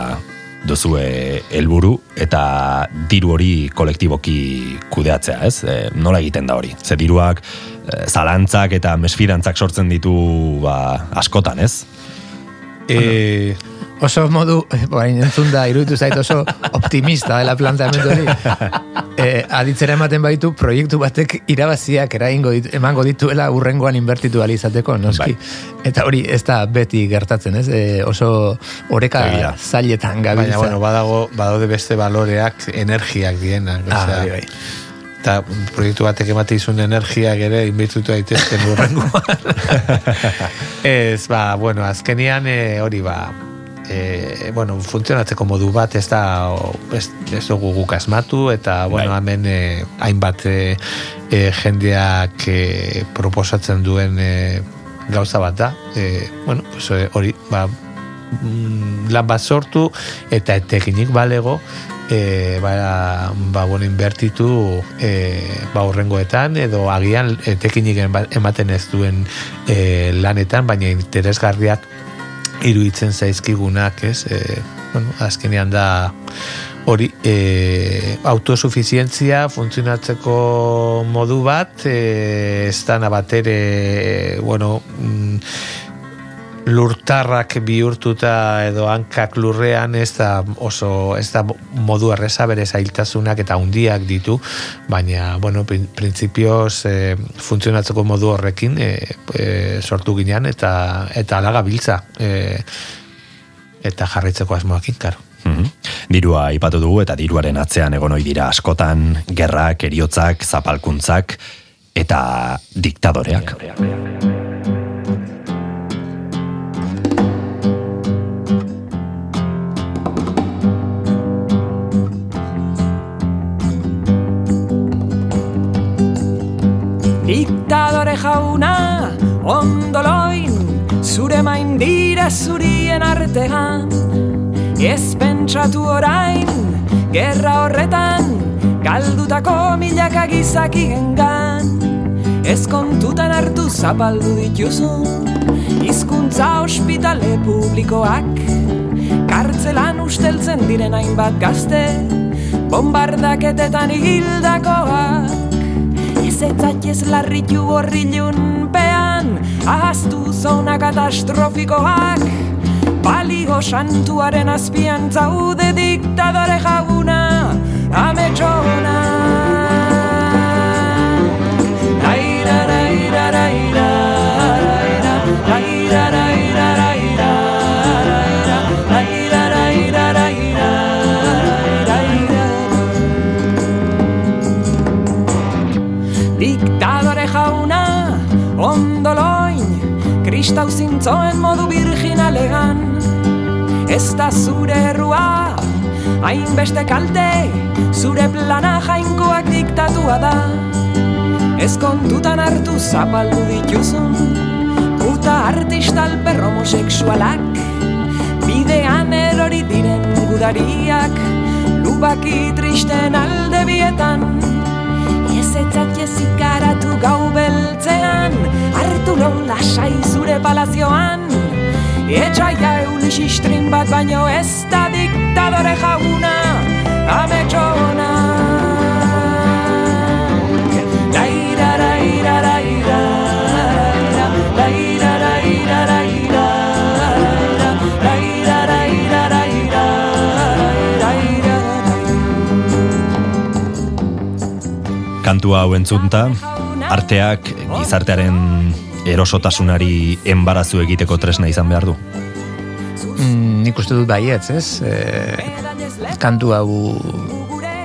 duzue helburu eta diru hori kolektiboki kudeatzea, ez? E, nola egiten da hori? Ze diruak e, zalantzak eta mesfidantzak sortzen ditu ba, askotan, ez? E, Oso modu, bain entzun da, iruditu zait oso optimista dela planteamendu hori. [LAUGHS] E, aditzera ematen baitu proiektu batek irabaziak eraingo ditu, emango dituela urrengoan inbertitu izateko, noski. Eta hori ez da beti gertatzen, ez? E, oso oreka Egia. zailetan gabiltza. baina, bueno, badago, badaude beste baloreak, energiak dienak. Ah, bai, bai. Eta proiektu batek emate izun energiak ere inbitutu daitezken urrengoan. [LAUGHS] [LAUGHS] ez, ba, bueno, azkenian e, hori ba, e, bueno, funtzionatzeko modu bat ez da ez, ez dugu guk asmatu eta bueno, Bai. hemen e, hainbat e, e, jendeak e, proposatzen duen e, gauza bat da e, bueno, pues, hori ba, mm, lan bat sortu eta etekinik balego e, ba, ba, bueno, inbertitu e, ba, horrengoetan edo agian etekinik ema- ematen ez duen e, lanetan, baina interesgarriak iruditzen zaizkigunak, ez? E, bueno, azkenean da hori e, autosuficientzia funtzionatzeko modu bat e, ez da nabatere bueno mm, lurtarrak bihurtuta edo hankak lurrean ez da oso ez da modu erreza bere zailtasunak eta hundiak ditu baina bueno prin- printzipioz e, funtzionatzeko modu horrekin e, e, sortu ginean eta eta ala gabiltza e, eta jarraitzeko asmoakin karo Mhm. Dirua aipatu dugu eta diruaren atzean egon ohi dira askotan gerrak, eriotzak, zapalkuntzak eta diktadoreak. Ondoloin, zure main dira zurien artean. Ez pentsatu orain, gerra horretan, galdutako milaka gizaki gengan. Ez kontutan hartu zapaldu dituzun, hizkuntza ospitale publikoak. Kartzelan usteltzen diren hainbat gazte, bombardaketetan hildakoak. Ez etzatez larritu horrilun pean, ahaztu zona katastrofikoak. Balio santuaren azpian zaude diktadore jaguna, ametsona. Kristau zintzoen modu virginalegan. Ez da zure errua, hainbeste kalte, zure plana jainkoak diktatua da. Ez kontutan hartu zapaldu dituzun, puta artista alper homoseksualak, bidean erori diren gudariak, lubaki tristen alde bietan. Ez etzat jezikaratu gau beltzean, hartu non lasai zure palazioan. Etxaia eulis istrin bat baino ez da diktadore jauna, ametxona. Kantu hau entzunta, arteak gizartearen erosotasunari enbarazu egiteko tresna izan behar du. Mm, nik uste dut baietz, ez? E, kantu hau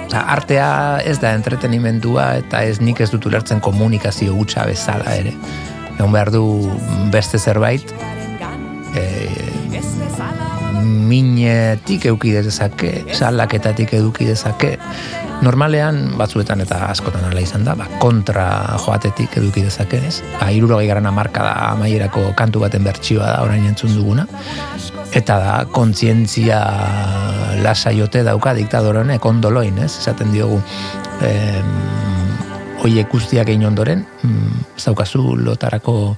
Osa, artea ez da entretenimendua eta ez nik ez dut ulertzen komunikazio gutxa bezala ere. Egon behar du beste zerbait minetik euki dezake, salaketatik eduki dezake. Normalean, batzuetan eta askotan ala izan da, ba, kontra joatetik eduki dezake, ez? Ba, irurogei garen amarka da amaierako kantu baten bertsioa da orain entzun duguna. Eta da, kontzientzia lasaiote dauka diktador honek ondoloin, ez? Esaten diogu, em, oiek guztiak egin ondoren, mm, zaukazu lotarako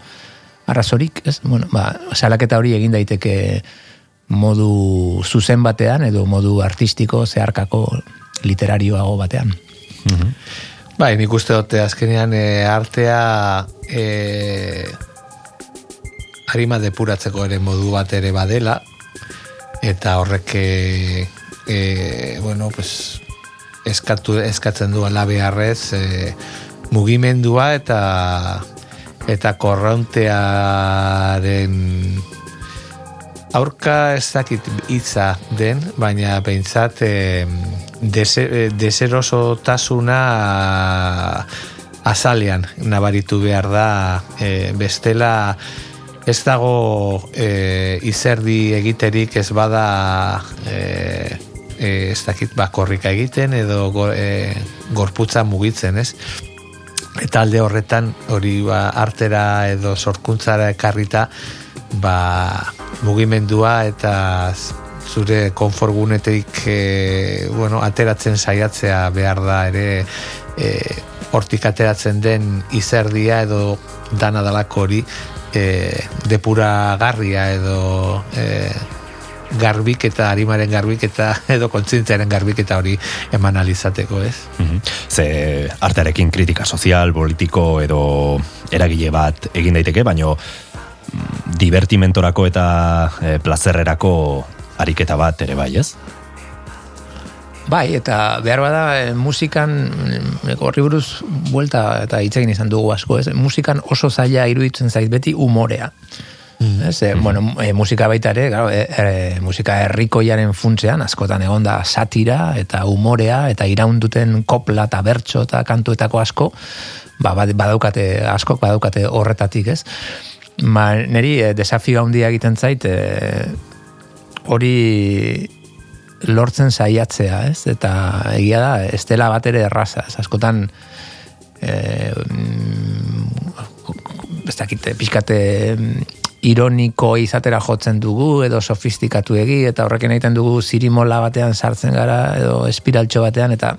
arrazorik, ez? Bueno, ba, salaketa hori egin daiteke modu zuzen batean edo modu artistiko zeharkako literarioago batean. Bai, nik uste dute azkenean e, artea e, harima depuratzeko ere modu bat ere badela eta horrek e, bueno, pues, eskatu, eskatzen du ala beharrez e, mugimendua eta eta korrontearen aurka ez dakit hitza den, baina behintzat e, dese, deserosotasuna azalean nabaritu behar da. E, bestela ez dago e, izerdi egiterik ez bada e, ez dakit bakorrika egiten edo go, e, gorputza mugitzen ez? Eta alde horretan hori ba, artera edo sorkuntzara ekarrita ba, mugimendua eta zure konforgunetik e, bueno, ateratzen saiatzea behar da ere e, hortik ateratzen den izerdia edo dana dalako hori e, depuragarria edo e, garbik eta harimaren garbik eta [LAUGHS] edo kontzintziaren garbik eta hori eman alizateko, ez? Mhm. Ze artearekin kritika sozial, politiko edo eragile bat egin daiteke, baino mm, divertimentorako eta e, plazerrerako ariketa bat ere bai, ez? Bai, eta behar bada e, musikan e, horri buruz buelta eta hitz egin izan dugu asko, ez? Musikan oso zaila iruditzen zait beti umorea. Ez, e, bueno, e, musika baita ere, claro, e, e, musika herrikoiaren funtzean, askotan egonda satira eta umorea eta iraunduten kopla eta bertso eta kantuetako asko, ba, bad- badaukate askok badaukate horretatik, ez? Ma, neri e, desafio handia egiten zait, e, hori lortzen saiatzea, ez? Eta egia da, ez dela bat ere erraza, ez askotan e, mm, ez dakite, pixkate ironiko izatera jotzen dugu edo sofistikatu egi eta horrekin egiten dugu zirimola batean sartzen gara edo espiraltxo batean eta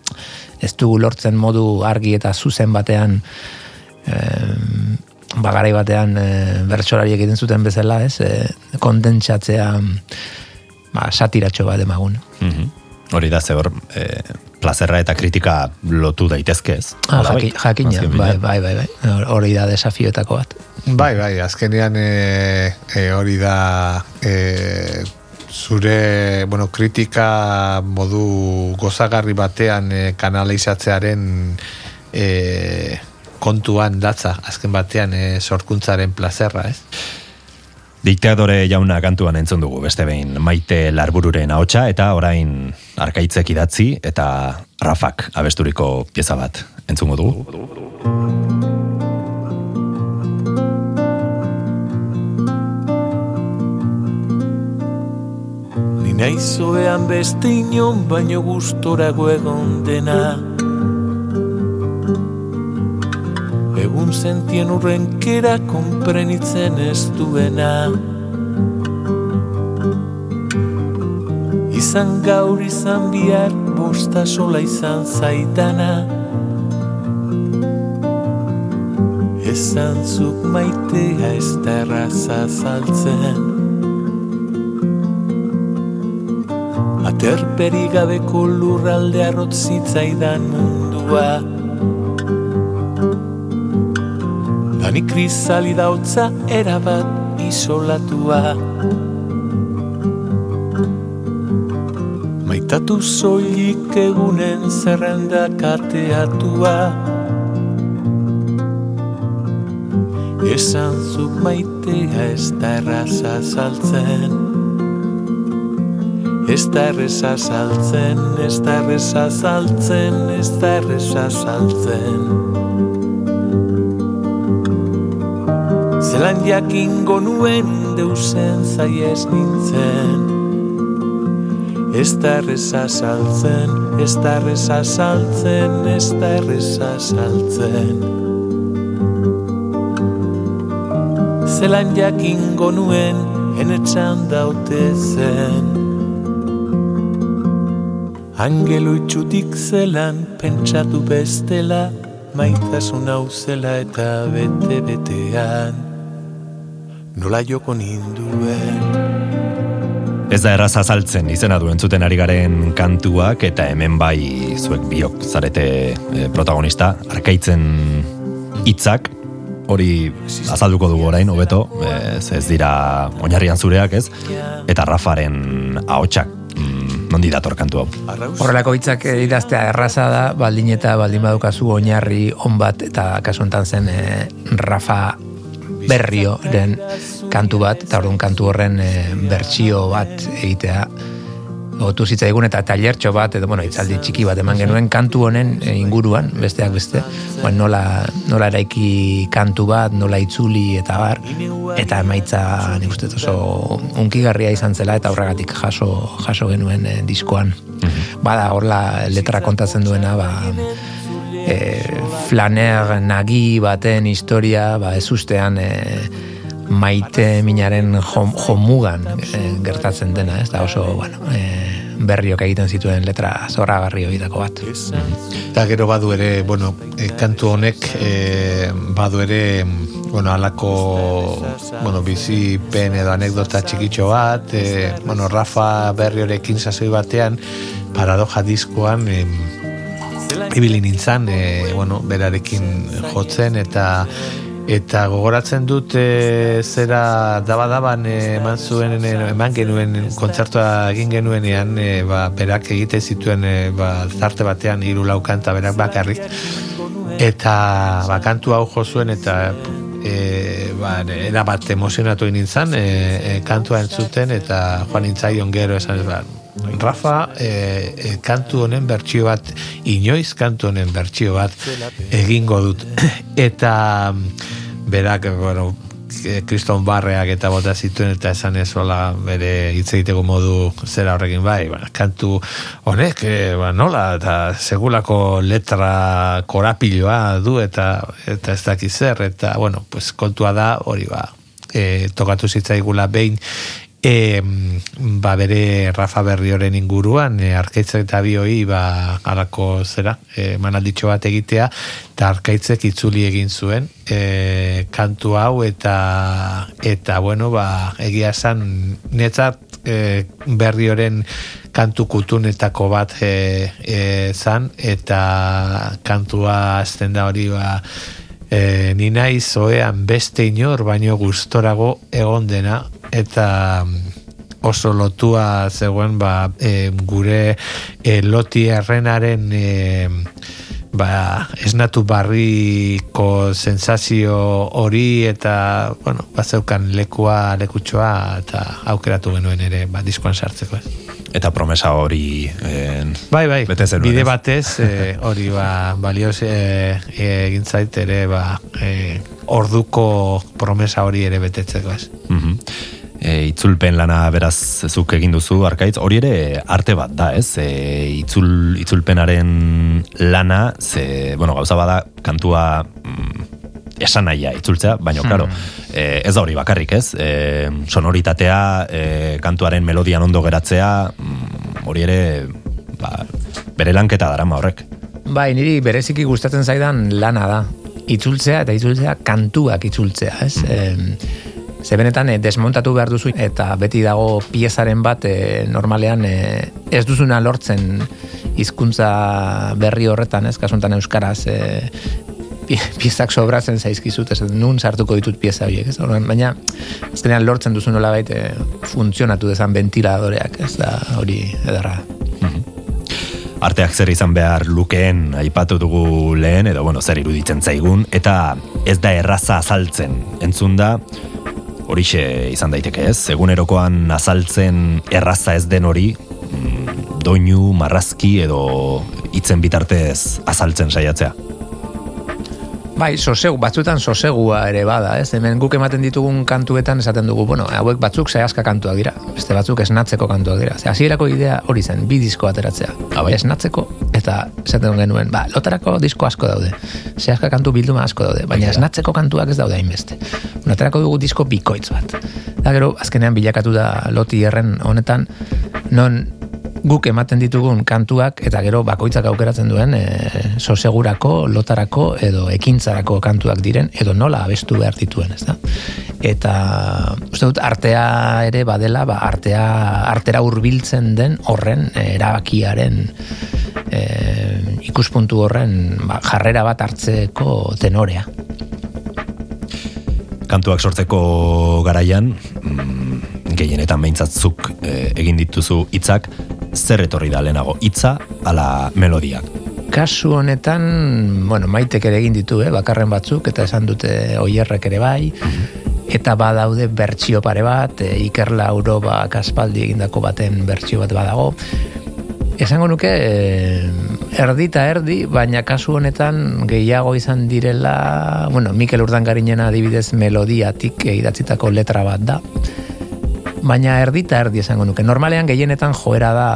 ez dugu lortzen modu argi eta zuzen batean em, bagarai batean e, bertsolariek egiten zuten bezala, ez? E, kondentsatzea ba, satiratxo bat emagun. Mhm. Hori da, ze hor, e, plazerra eta kritika lotu daitezke ez. Ah, jaki, jakina, bai, bai, bai, bai. Hor- Hori da desafioetako bat. Bai, bai, azkenean e, e, hori da e, zure, bueno, kritika modu gozagarri batean e, kanalizatzearen e, kontuan datza, azken batean e, sorkuntzaren plazerra, ez? Diktadore jauna kantuan entzun dugu, beste behin maite larbururen ahotsa eta orain arkaitzek idatzi eta rafak abesturiko pieza bat entzungo dugu. Ni naizoean beste inon baino gustorago egon dena. Egun sentien urrenkera konprenitzen ez duena. Izan gaur izan bihar bosta sola izan zaitana Esan zuk maitea ez da erraza saltzen. Aterperi gabeko lurralde arrotzitzaidan mundua Dani krisali dautza erabat isolatua. Maitatu soilik egunen zerrenda kateatua Esan zuk maitea ez da erraza saltzen. Ez da erreza saltzen, ez da erreza saltzen, ez da erreza saltzen Zelan jakingo nuen deusen zaiez nintzen. Ez da erreza saltzen, ez da erreza saltzen, ez da erreza saltzen. Zelan jakingo nuen enetxan daute zen. Angelo itxutik zelan pentsatu bestela Maitasun hau zela eta bete-betean Nola joko ninduen Ez da erraz azaltzen izena du entzuten ari garen kantuak eta hemen bai zuek biok zarete e, protagonista. Arkaitzen hitzak hori azalduko dugu orain hobeto ez, ez dira oinarrian zureak ez? Eta Rafaren ahotsak mm, nondi dator kantu hau? Horrelako hitzak eh, idaztea erraza da, baldin eta baldin badukazu oinarri on bat eta kasu zen eh, Rafa Berrioren kantu bat, eta orduan kantu horren eh, bertsio bat egitea Otu zitzaigun eta tailertxo bat, edo, bueno, itzaldi txiki bat eman genuen kantu honen eh, inguruan, besteak beste, bueno, nola, nola eraiki kantu bat, nola itzuli eta bar, eta emaitza nik uste oso unkigarria izan zela eta horregatik jaso, jaso genuen eh, diskoan. Bada, horla letra kontatzen duena, ba, e, flaner nagi baten historia, ba, ez ustean e, maite minaren jom, jomugan e, gertatzen dena, ez da oso, bueno, e, berriok egiten zituen letra zoragarri horietako bat. Eta gero badu ere, bueno, e, kantu honek e, badu ere, bueno, alako, bueno, bizi pen edo anekdota txikitxo bat, e, bueno, Rafa berriorekin sasoi batean, paradoja diskoan, e, ibili nintzan, e, bueno, berarekin jotzen, eta eta gogoratzen dut e, zera daba-daban e, eman zuen e, eman genuen kontzertua egin genuenean e, ba, berak egite zituen e, ba, zarte batean hiru lau kanta berak bakarrik. Eta ba, kantu hau jo zuen eta e, ba, era bat emozionatu nintzen e, e, kantua entzuten eta joan nintzaion gero esan ez ba, Rafa e, e, kantu honen bertsio bat inoiz kantu honen bertsio bat egingo dut. [CLEARS THROAT] Eta berak bueno, kriston barreak eta bota zituen eta esan ez hola bere hitz egiteko modu zera horrekin. Bai, ba, kantu honek e, ba, nola eta segulako letra korapiloa du eta eta ez dakiz zer eta bueno, pues kontua da hori ba e, tokatu zitzaigula behin e, ba bere Rafa Berrioren inguruan e, arkaitzek eta bioi ba alako zera e, manalditxo bat egitea eta arkaitzek itzuli egin zuen e, kantu hau eta eta bueno ba egia esan netzat e, Berrioren kantu kutunetako bat e, e, zan eta kantua azten da hori ba e, ni naiz oean beste inor baino gustorago egon dena eta oso lotua zegoen ba, e, gure e, loti errenaren e, ba, esnatu barriko sensazio hori eta bueno, bazeukan lekua lekutxoa eta aukeratu genuen ere ba, diskoan sartzeko ez. Eta promesa hori en, bai, bai, bete zenuen, bide ez? batez e, [LAUGHS] hori ba, balioz e, e, egin zait ere ba, e, orduko promesa hori ere betetzeko ez. Mhm. e, itzulpen lana beraz zuk egin duzu arkaitz, hori ere arte bat da, ez? E, itzul, itzulpenaren lana, ze, bueno, gauza bada kantua mm, esan nahia itzultzea, baina, Hmm. claro, e, ez da hori bakarrik, ez? E, sonoritatea, e, kantuaren melodian ondo geratzea, mm, hori ere, ba, bere lanketa darama horrek. Bai, niri bereziki gustatzen zaidan lana da. Itzultzea eta itzultzea kantuak itzultzea, ez? Mm. ze benetan eh, desmontatu behar duzu eta beti dago piezaren bat eh, normalean eh, ez duzuna lortzen hizkuntza berri horretan, ez? Kasuntan euskaraz pie- piezak sobratzen zaizkizut, ez nun sartuko ditut pieza horiek, ez? Orduan, baina azkenean lortzen duzu nolabait eh, funtzionatu dezan ventiladoreak, ez da hori edarra. arteak zer izan behar lukeen aipatu dugu lehen, edo bueno, zer iruditzen zaigun, eta ez da erraza azaltzen. Entzun da, horixe izan daiteke ez, egunerokoan azaltzen erraza ez den hori, mm, doinu, marrazki edo hitzen bitartez azaltzen saiatzea. Bai, sosegu, batzuetan sosegua ere bada, ez? Hemen guk ematen ditugun kantuetan esaten dugu, bueno, hauek batzuk zehazka kantuak dira, beste batzuk esnatzeko kantuak dira. Ze hasierako idea hori zen, bi disko ateratzea. Bai, esnatzeko eta esaten genuen, ba, lotarako disko asko daude. Zehazka kantu bilduma asko daude, baina esnatzeko kantuak ez daude hainbeste. Lotarako dugu disko bikoitz bat. Da gero, azkenean bilakatu da loti erren honetan, non guk ematen ditugun kantuak eta gero bakoitzak aukeratzen duen e, sosegurako, lotarako edo ekintzarako kantuak diren edo nola abestu behar dituen, ez da? Eta uste dut artea ere badela, ba, artea artera hurbiltzen den horren eh, erabakiaren e, ikuspuntu horren ba, jarrera bat hartzeko tenorea. Kantuak sortzeko garaian, mm, gehienetan beintzatzuk e, egin dituzu hitzak, zer etorri da lehenago, hitza ala melodiak. Kasu honetan, bueno, maitek ere egin ditu, eh, bakarren batzuk, eta esan dute oierrek ere bai, eta badaude bertsio pare bat, e, Iker Lauro ba, kaspaldi egindako baten bertsio bat badago. Esango nuke, e, erdi eta erdi, baina kasu honetan gehiago izan direla, bueno, Mikel Urdangarinen adibidez melodiatik idatzitako letra bat da, baina erdi eta erdi esango nuke. Normalean gehienetan joera da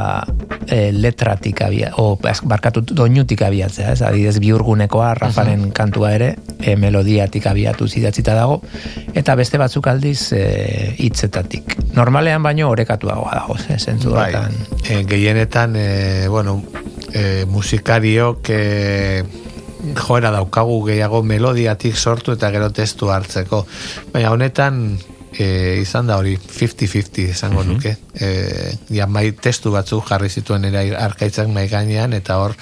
e, letratik abia, o barkatu doinutik abiatzea, ez? Adidez biurgunekoa, Rafaren kantua ere, e, melodiatik abiatu zidatzita dago, eta beste batzuk aldiz e, hitzetatik. Normalean baino orekatuagoa dago, ze, zentzu Bai, e, gehienetan, e, bueno, e, musikariok e, joera daukagu gehiago melodiatik sortu eta gero testu hartzeko. Baina honetan e, izan da hori 50-50 esango nuke. E, ja, mai, testu batzuk jarri zituen ere arkaitzak mai gainean eta hor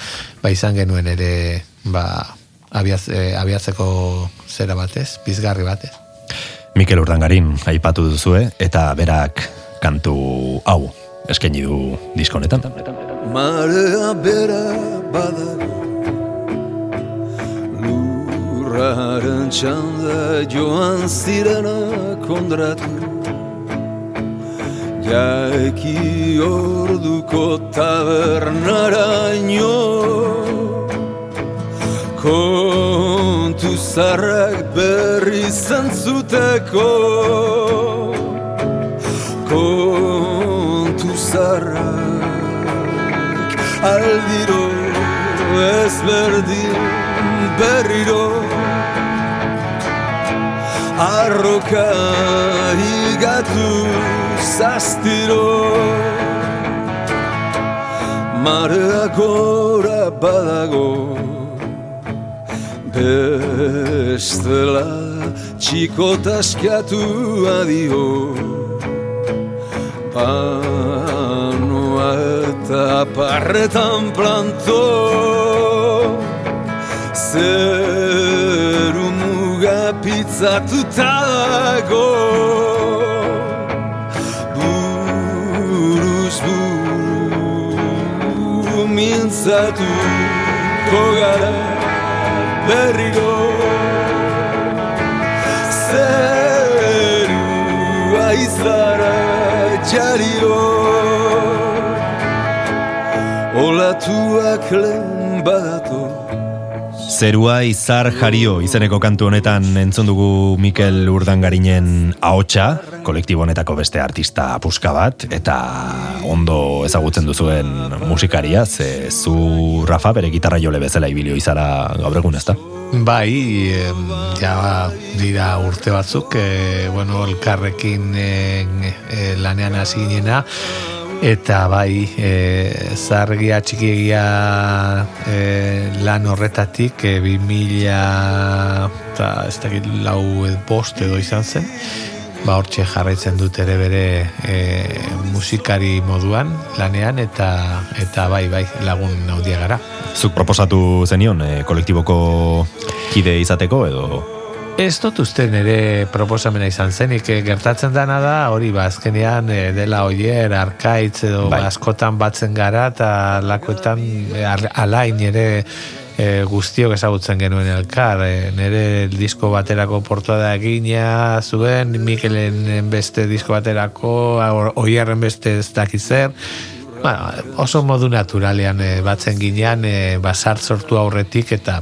ba izan genuen ere ba, abiaz, e, abiatzeko zera batez, pizgarri batez. Mikel Urdangarin aipatu duzue, eta berak kantu hau eskaini du diskonetan. Marea bera badago Lurraren txanda joan zirena kondratu Jaeki orduko tabernaraino Kontu zarrak berri zantzuteko. Kontu zarrak aldiro ezberdin berriro Arroka higatu zaztiro. Marea gora badago Bestela txiko taskatu adio. Panoa eta parretan planto muga pizzatuta dago Buruz buru mintzatu Kogara berriro Zeru aizara jariro. Olatuak lehen badato Zerua izar jario izeneko kantu honetan entzun dugu Mikel Urdangarinen ahotsa, kolektibo honetako beste artista puska bat, eta ondo ezagutzen duzuen musikaria, ze zu Rafa bere gitarra jole bezala ibilio izara gaur egun ezta? Bai, em, ja dira urte batzuk, e, bueno, elkarrekin e, e, lanean hasi ginena, eta bai, e, zargia txikiegia e, lan horretatik, e, bi mila, eta ez dakit lau bost edo izan zen, ba hortxe jarraitzen dut ere bere e, musikari moduan lanean eta eta bai bai lagun naudia gara. Zuk proposatu zenion e, kolektiboko kide izateko edo Ez dut uste nire proposamena izan zenik eh, gertatzen dana da, hori ba, azkenean eh, dela oier, arkaitz edo Bai. askotan batzen gara eta lakoetan eh, alain ere e, guztiok ezagutzen genuen elkar. E, nire disko baterako portada egina zuen, Mikelen beste disko baterako, oierren beste ez dakiz zer, Bueno, oso modu naturalean e, batzen ginean, e, basart sortu aurretik eta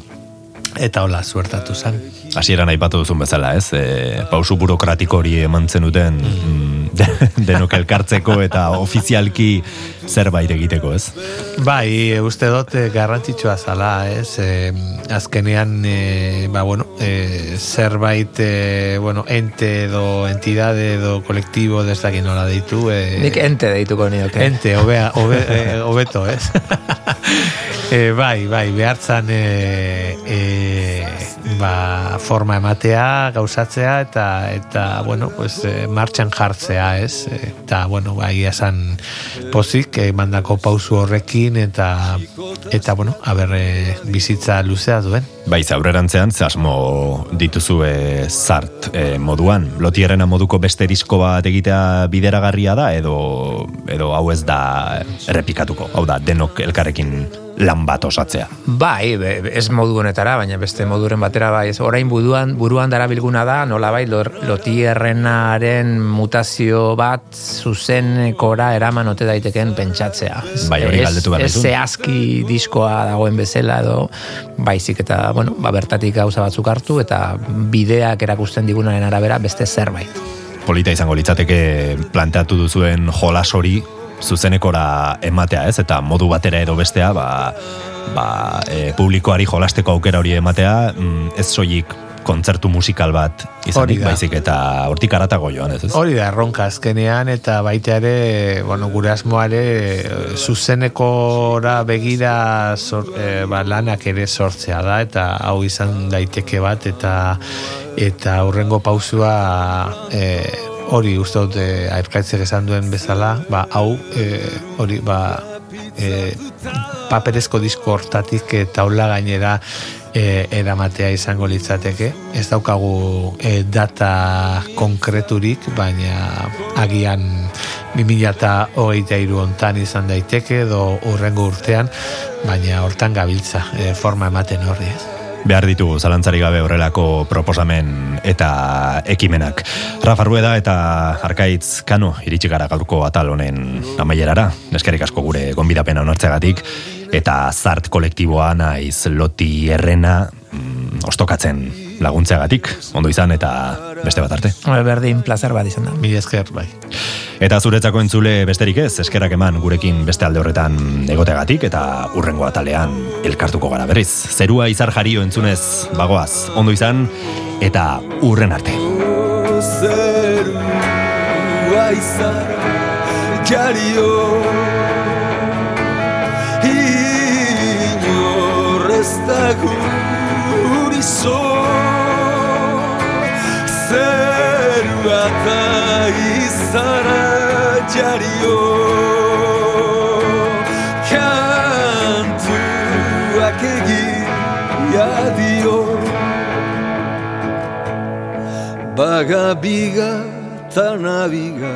eta hola suertatu zen. hasieran aipatu duzun bezala, ez? E, pausu burokratiko hori eman zenuten mm, [LAUGHS] denok elkartzeko eta ofizialki zerbait egiteko, ez? Bai, e, uste dut e, garrantzitsua zala, ez? E, azkenean, e, ba, bueno, e, zerbait, e, bueno, ente edo entidade edo kolektibo desdakin nola deitu. E, Nik ente deituko nioke. Ente, hobea, hobe, [LAUGHS] e, hobeto, ez? [LAUGHS] e, bai, bai, behartzan e, e, ba, forma ematea, gauzatzea eta eta bueno, pues, e, martxan jartzea, ez? Eta bueno, bai, esan pozik, e, mandako pausu horrekin eta eta bueno, aber e, bizitza luzea duen. Baiz, aurrerantzean, ze asmo dituzue zart e, moduan. Lotierrena moduko beste disko bat egitea bideragarria da, edo, edo hau ez da errepikatuko. Hau da, denok elkarrekin lan bat osatzea. Bai, ez modu honetara, baina beste moduren batera bai, ez orain buruan, buruan darabilguna da, nola bai, lotierrenaren mutazio bat zuzenekora eraman ote daiteken pentsatzea. Bai, hori galdetu behar Ez zehazki diskoa dagoen bezala edo, baizik eta, bueno, ba, bertatik gauza batzuk hartu eta bideak erakusten digunaren arabera beste zerbait. Polita izango litzateke planteatu duzuen jolas hori zuzenekora ematea, ez? Eta modu batera edo bestea, ba, ba, e, publikoari jolasteko aukera hori ematea, mm, ez soilik kontzertu musikal bat izanik baizik eta hortik aratago joan, ez? ez? Hori da, erronka azkenean, eta baita ere, bueno, gure asmoare, zuzenekora begira sor, eh, ba, lanak ere sortzea da, eta hau izan daiteke bat, eta eta hurrengo pausua eh, hori uste dut airkaitzek esan duen bezala, ba, hau eh, hori ba, eh, paperezko disko hortatik eh, taula gainera e, eramatea izango litzateke. Ez daukagu e, data konkreturik, baina agian 2023 hontan izan daiteke edo urrengo urtean, baina hortan gabiltza e, forma ematen horri ez. Behar ditugu zalantzari gabe horrelako proposamen eta ekimenak. Rafa Rueda eta Arkaitz Kano iritsi gara gaurko atal honen amaierara, neskerik asko gure gonbidapena onartzegatik, eta zart kolektiboa naiz loti errena mm, ostokatzen laguntzeagatik, ondo izan eta beste bat arte. Berdin plazer bat izan da. Mila esker, bai. Eta zuretzako entzule besterik ez, eskerak eman gurekin beste alde horretan egoteagatik eta urrengo atalean elkartuko gara berriz. Zerua izar jario entzunez bagoaz, ondo izan eta urren arte. Zerua izara jario Inor ez da guri zo Zerua diario. Kantuak egia dio tanabiga